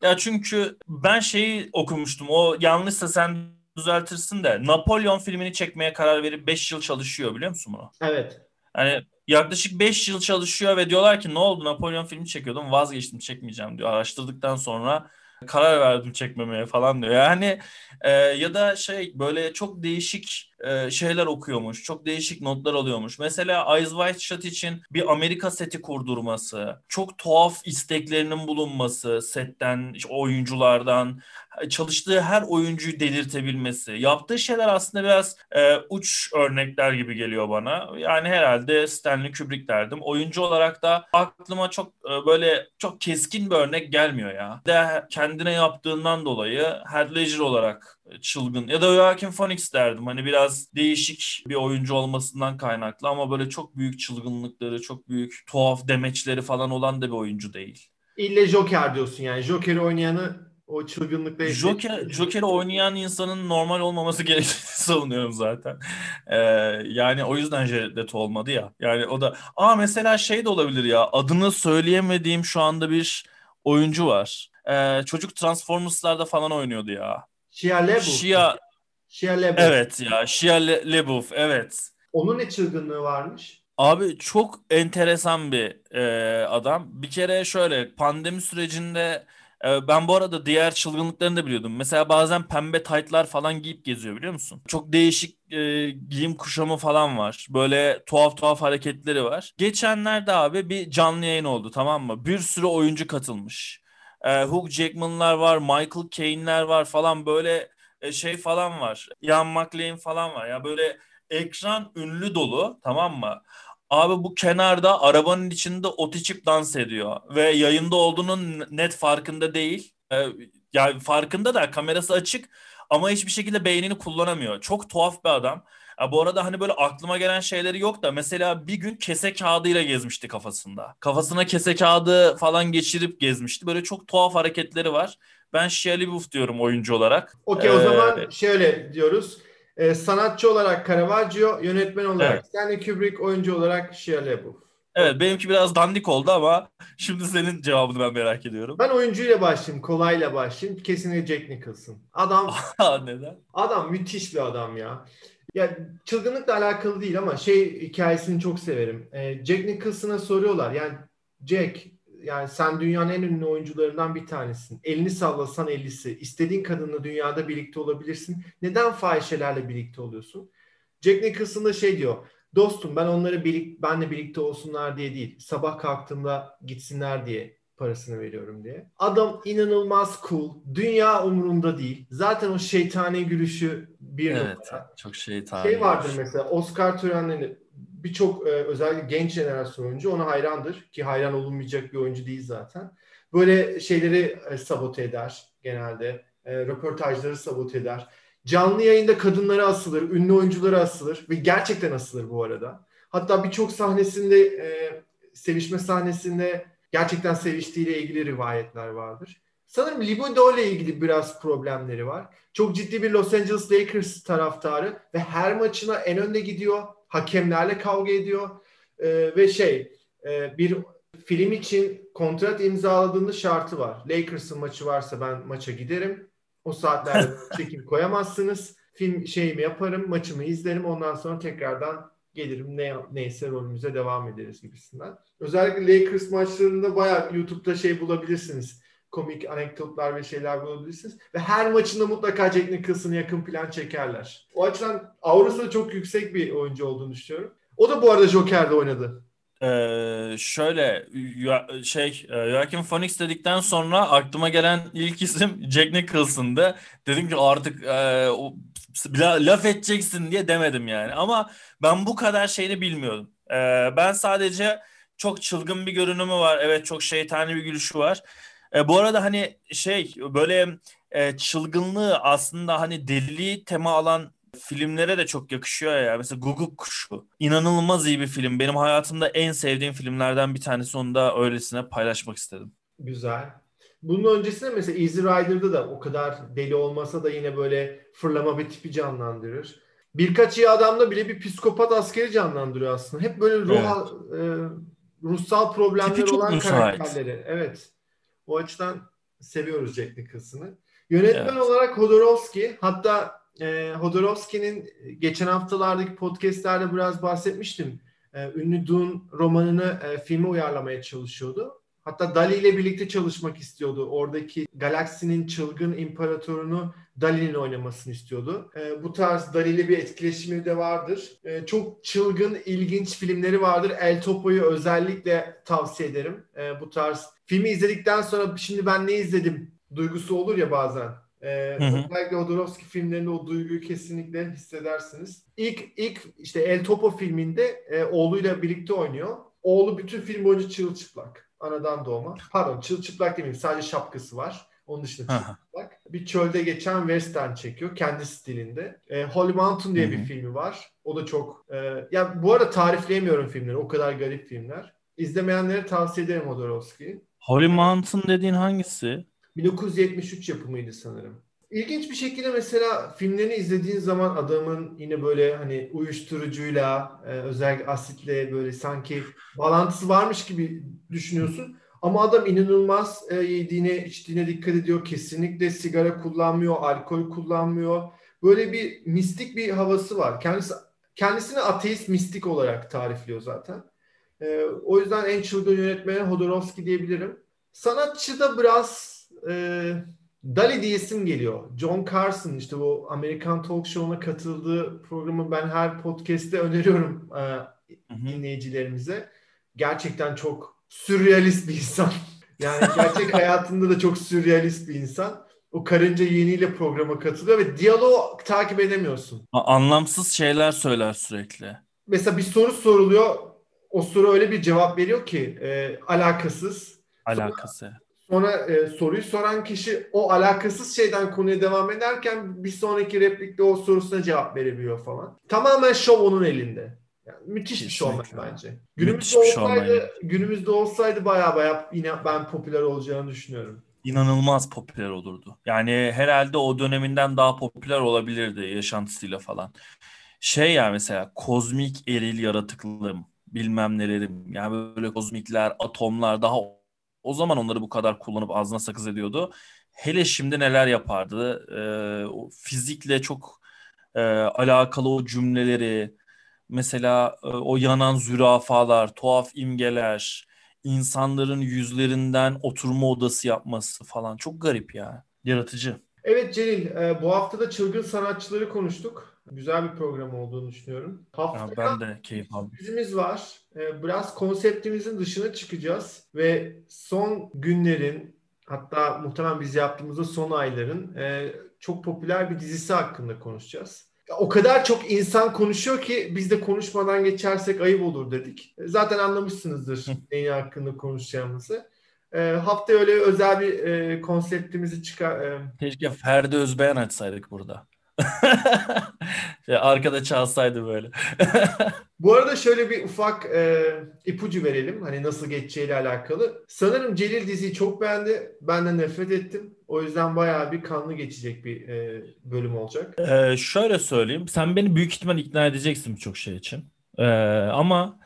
Ya çünkü ben şeyi okumuştum. O yanlışsa sen düzeltirsin de Napolyon filmini çekmeye karar verip 5 yıl çalışıyor biliyor musun bunu? Evet. Hani yaklaşık 5 yıl çalışıyor ve diyorlar ki ne oldu Napolyon filmi çekiyordum vazgeçtim çekmeyeceğim diyor. Araştırdıktan sonra karar verdim çekmemeye falan diyor. Yani e, ya da şey böyle çok değişik e, şeyler okuyormuş. Çok değişik notlar alıyormuş. Mesela Eyes Wide Shut için bir Amerika seti kurdurması, çok tuhaf isteklerinin bulunması setten, oyunculardan, çalıştığı her oyuncuyu delirtebilmesi. Yaptığı şeyler aslında biraz e, uç örnekler gibi geliyor bana. Yani herhalde Stanley Kubrick derdim. Oyuncu olarak da aklıma çok e, böyle çok keskin bir örnek gelmiyor ya. De kendine yaptığından dolayı Heath Ledger olarak çılgın ya da Joaquin Phoenix derdim. Hani biraz değişik bir oyuncu olmasından kaynaklı ama böyle çok büyük çılgınlıkları, çok büyük tuhaf demeçleri falan olan da bir oyuncu değil. İlle Joker diyorsun yani. Joker'i oynayanı o çılgınlıkla Joker, Joker'i oynayan insanın normal olmaması gerektiğini savunuyorum zaten. Ee, yani o yüzden Jared olmadı ya. Yani o da aa mesela şey de olabilir ya adını söyleyemediğim şu anda bir oyuncu var. Ee, çocuk Transformers'larda falan oynuyordu ya. Shia LaBeouf. Shia, Shia LaBeouf. Evet ya Shia LaBeouf evet. Onun ne çılgınlığı varmış? Abi çok enteresan bir e, adam. Bir kere şöyle pandemi sürecinde e, ben bu arada diğer çılgınlıklarını da biliyordum. Mesela bazen pembe taytlar falan giyip geziyor biliyor musun? Çok değişik e, giyim kuşamı falan var. Böyle tuhaf tuhaf hareketleri var. Geçenlerde abi bir canlı yayın oldu tamam mı? Bir sürü oyuncu katılmış e, Hugh Jackman'lar var, Michael Caine'ler var falan böyle e, şey falan var. Ian McLean falan var. Ya böyle ekran ünlü dolu tamam mı? Abi bu kenarda arabanın içinde otiçip dans ediyor ve yayında olduğunun net farkında değil. Ee, yani farkında da kamerası açık ama hiçbir şekilde beynini kullanamıyor. Çok tuhaf bir adam. Ya bu arada hani böyle aklıma gelen şeyleri yok da mesela bir gün kese kağıdıyla gezmişti kafasında. Kafasına kese kağıdı falan geçirip gezmişti. Böyle çok tuhaf hareketleri var. Ben Shia LaBeouf diyorum oyuncu olarak. Okey ee, o zaman şöyle diyoruz. Ee, sanatçı olarak Caravaggio, yönetmen olarak evet. Stanley Kubrick, oyuncu olarak Shia LaBeouf. Evet benimki biraz dandik oldu ama şimdi senin cevabını ben merak ediyorum. Ben oyuncuyla başlayayım, kolayla başlayayım. Kesinlikle Jack Nicholson. Adam neden? Adam müthiş bir adam ya. Ya çılgınlıkla alakalı değil ama şey hikayesini çok severim. Ee, Jack Nicholson'a soruyorlar. Yani Jack yani sen dünyanın en ünlü oyuncularından bir tanesin. Elini sallasan ellisi. İstediğin kadınla dünyada birlikte olabilirsin. Neden fahişelerle birlikte oluyorsun? Jack Nicholson da şey diyor. Dostum ben onları birlik, benle birlikte olsunlar diye değil. Sabah kalktığımda gitsinler diye parasını veriyorum diye. Adam inanılmaz cool. Dünya umurunda değil. Zaten o şeytani gülüşü bir evet, numara. Çok şeytani. Şey vardır mesela Oscar törenlerinde birçok e, özellikle genç jenerasyon oyuncu ona hayrandır ki hayran olunmayacak bir oyuncu değil zaten. Böyle şeyleri e, sabote eder genelde. E, röportajları sabote eder. Canlı yayında kadınlara asılır, ünlü oyunculara asılır ve gerçekten asılır bu arada. Hatta birçok sahnesinde sevişme sahnesinde gerçekten seviştiğiyle ilgili rivayetler vardır. Sanırım libido ile ilgili biraz problemleri var. Çok ciddi bir Los Angeles Lakers taraftarı ve her maçına en önde gidiyor. Hakemlerle kavga ediyor. Ee, ve şey e, bir film için kontrat imzaladığında şartı var. Lakers'ın maçı varsa ben maça giderim. O saatlerde çekim koyamazsınız. Film şeyimi yaparım, maçımı izlerim. Ondan sonra tekrardan gelirim ne neyse rolümüze devam ederiz gibisinden. Özellikle Lakers maçlarında bayağı YouTube'da şey bulabilirsiniz. Komik anekdotlar ve şeyler bulabilirsiniz. Ve her maçında mutlaka Jack Nicholson'ı yakın plan çekerler. O açıdan aurası çok yüksek bir oyuncu olduğunu düşünüyorum. O da bu arada Joker'de oynadı. Ee, şöyle şey Joaquin Phoenix dedikten sonra aklıma gelen ilk isim Jack Nicholson'dı. Dedim ki artık e, laf edeceksin diye demedim yani. Ama ben bu kadar şeyini bilmiyordum. E, ben sadece çok çılgın bir görünümü var. Evet çok şeytani bir gülüşü var. E, bu arada hani şey böyle e, çılgınlığı aslında hani deliliği tema alan filmlere de çok yakışıyor ya. Mesela Guguk Kuşu. İnanılmaz iyi bir film. Benim hayatımda en sevdiğim filmlerden bir tanesi. Onu da öylesine paylaşmak istedim. Güzel. Bunun öncesinde mesela Easy Rider'da da o kadar deli olmasa da yine böyle fırlama bir tipi canlandırır. Birkaç iyi adamda bile bir psikopat askeri canlandırıyor aslında. Hep böyle ruh, evet. e, ruhsal problemleri olan müsait. karakterleri. Evet. O açıdan seviyoruz Jack Nicholson'ı. Yönetmen evet. olarak Hodorowski hatta e, Hodorowski'nin geçen haftalardaki podcastlerde biraz bahsetmiştim. E, ünlü Dune romanını e, filme uyarlamaya çalışıyordu. Hatta Dali ile birlikte çalışmak istiyordu. Oradaki galaksinin çılgın imparatorunu Dali'nin oynamasını istiyordu. E, bu tarz Dali ile bir etkileşimi de vardır. E, çok çılgın, ilginç filmleri vardır. El Topo'yu özellikle tavsiye ederim. E, bu tarz filmi izledikten sonra şimdi ben ne izledim duygusu olur ya bazen. Ee, özellikle Jodorowsky filmlerinde o duyguyu kesinlikle hissedersiniz. İlk ilk işte El Topo filminde e, oğluyla birlikte oynuyor. Oğlu bütün film boyunca çırılçıplak. Anadan doğma. Pardon çırılçıplak demeyeyim sadece şapkası var. Onun dışında çırılçıplak. Bir çölde geçen western çekiyor kendi stilinde. E, Holy Mountain diye Hı-hı. bir filmi var. O da çok e, ya bu arada tarifleyemiyorum filmleri. O kadar garip filmler. İzlemeyenlere tavsiye ederim Jodorowsky'yi. Holy Mountain dediğin hangisi? 1973 yapımıydı sanırım. İlginç bir şekilde mesela filmlerini izlediğin zaman adamın yine böyle hani uyuşturucuyla e, özellikle asitle böyle sanki bağlantısı varmış gibi düşünüyorsun. Ama adam inanılmaz e, yediğine içtiğine dikkat ediyor. Kesinlikle sigara kullanmıyor, alkol kullanmıyor. Böyle bir mistik bir havası var. Kendisi kendisini ateist mistik olarak tarifliyor zaten. E, o yüzden en çılgın yönetmeni Hodorowski diyebilirim. Sanatçı da biraz e, Dali diyesim geliyor. John Carson işte bu Amerikan Talk Show'una katıldığı programı ben her podcast'te öneriyorum e, dinleyicilerimize. Gerçekten çok sürrealist bir insan. Yani gerçek hayatında da çok sürrealist bir insan. O karınca yeğeniyle programa katılıyor ve diyaloğu takip edemiyorsun. Anlamsız şeyler söyler sürekli. Mesela bir soru soruluyor. O soru öyle bir cevap veriyor ki e, alakasız. Alakası. Sonra e, soruyu soran kişi o alakasız şeyden konuya devam ederken bir sonraki replikte o sorusuna cevap verebiliyor falan. Tamamen şov onun elinde. Yani müthiş bir şovmen bence. Günümüzde olsaydı, günümüzde olsaydı baya baya yine ben popüler olacağını düşünüyorum. İnanılmaz popüler olurdu. Yani herhalde o döneminden daha popüler olabilirdi yaşantısıyla falan. Şey ya mesela kozmik eril yaratıklığım bilmem nelerim yani böyle kozmikler atomlar daha o zaman onları bu kadar kullanıp ağzına sakız ediyordu. Hele şimdi neler yapardı? Ee, o fizikle çok e, alakalı o cümleleri, mesela e, o yanan zürafalar, tuhaf imgeler, insanların yüzlerinden oturma odası yapması falan çok garip ya. Yaratıcı. Evet Celil, e, bu hafta da çılgın sanatçıları konuştuk. Güzel bir program olduğunu düşünüyorum. Haftaya ben de keyif aldım. Bizimiz var. Ee, biraz konseptimizin dışına çıkacağız ve son günlerin hatta muhtemelen biz yaptığımızda son ayların e, çok popüler bir dizisi hakkında konuşacağız. O kadar çok insan konuşuyor ki biz de konuşmadan geçersek ayıp olur dedik. E, zaten anlamışsınızdır neyin hakkında konuşacağımızı. E, hafta öyle özel bir e, konseptimizi çıkar. E... Keşke Ferdi Özbeğen açsaydık burada. Arkada çalsaydı böyle. Bu arada şöyle bir ufak e, ipucu verelim. Hani nasıl geçeceğiyle alakalı. Sanırım Celil diziyi çok beğendi. Ben de nefret ettim. O yüzden bayağı bir kanlı geçecek bir e, bölüm olacak. Ee, şöyle söyleyeyim. Sen beni büyük ihtimal ikna edeceksin birçok şey için. Ee, ama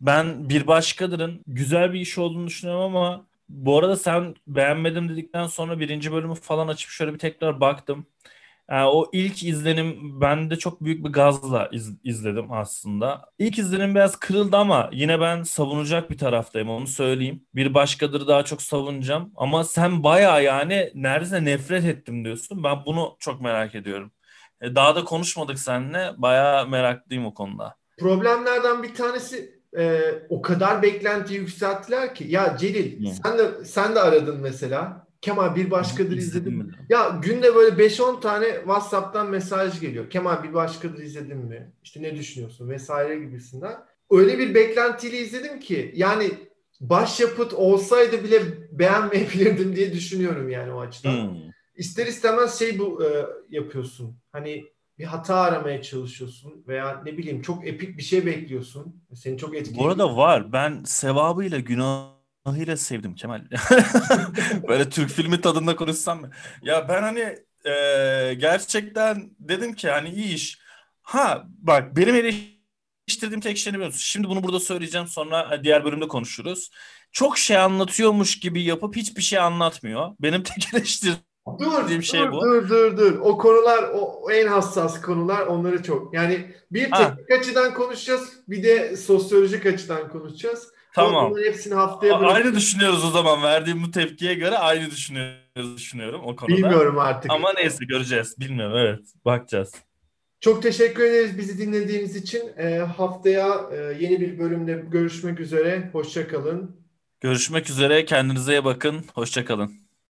ben bir başkadırın güzel bir iş olduğunu düşünüyorum ama bu arada sen beğenmedim dedikten sonra birinci bölümü falan açıp şöyle bir tekrar baktım. Yani o ilk izlenim ben de çok büyük bir gazla iz, izledim aslında. İlk izlenim biraz kırıldı ama yine ben savunacak bir taraftayım onu söyleyeyim. Bir başkadır daha çok savunacağım. Ama sen baya yani neredeyse nefret ettim diyorsun. Ben bunu çok merak ediyorum. E, daha da konuşmadık seninle. Baya meraklıyım o konuda. Problemlerden bir tanesi e, o kadar beklenti yükselttiler ki. Ya Celil hmm. sen de sen de aradın mesela. Kemal bir başkadır izledim mi? Ya günde böyle 5-10 tane WhatsApp'tan mesaj geliyor. Kemal bir başkadır izledin mi? İşte ne düşünüyorsun vesaire gibisinden. Öyle bir beklentiyle izledim ki yani başyapıt olsaydı bile beğenmeyebilirdim diye düşünüyorum yani o açıdan. Hmm. İster istemez şey bu e, yapıyorsun. Hani bir hata aramaya çalışıyorsun veya ne bileyim çok epik bir şey bekliyorsun. Seni çok etkiliyor. Bu arada var. Ben sevabıyla günah ahire sevdim Kemal. Böyle Türk filmi tadında konuşsam mı? Ya ben hani e, gerçekten dedim ki hani iyi iş. Ha bak benim eleştirdiğim tek şey ne biliyorsun? Şimdi bunu burada söyleyeceğim sonra diğer bölümde konuşuruz. Çok şey anlatıyormuş gibi yapıp hiçbir şey anlatmıyor. Benim tek eleştirdiğim Dur, şey dur, bu. dur, dur, dur. O konular, o, en hassas konular, onları çok. Yani bir teknik açıdan konuşacağız, bir de sosyolojik açıdan konuşacağız. Tamam. Bunların hepsini haftaya bırakıp... Aynı düşünüyoruz o zaman. Verdiğim bu tepkiye göre aynı düşünüyoruz düşünüyorum o konuda. Bilmiyorum artık. Ama neyse göreceğiz. Bilmiyorum evet. Bakacağız. Çok teşekkür ederiz bizi dinlediğiniz için. E, haftaya e, yeni bir bölümde görüşmek üzere. Hoşçakalın. Görüşmek üzere. Kendinize iyi bakın. Hoşçakalın.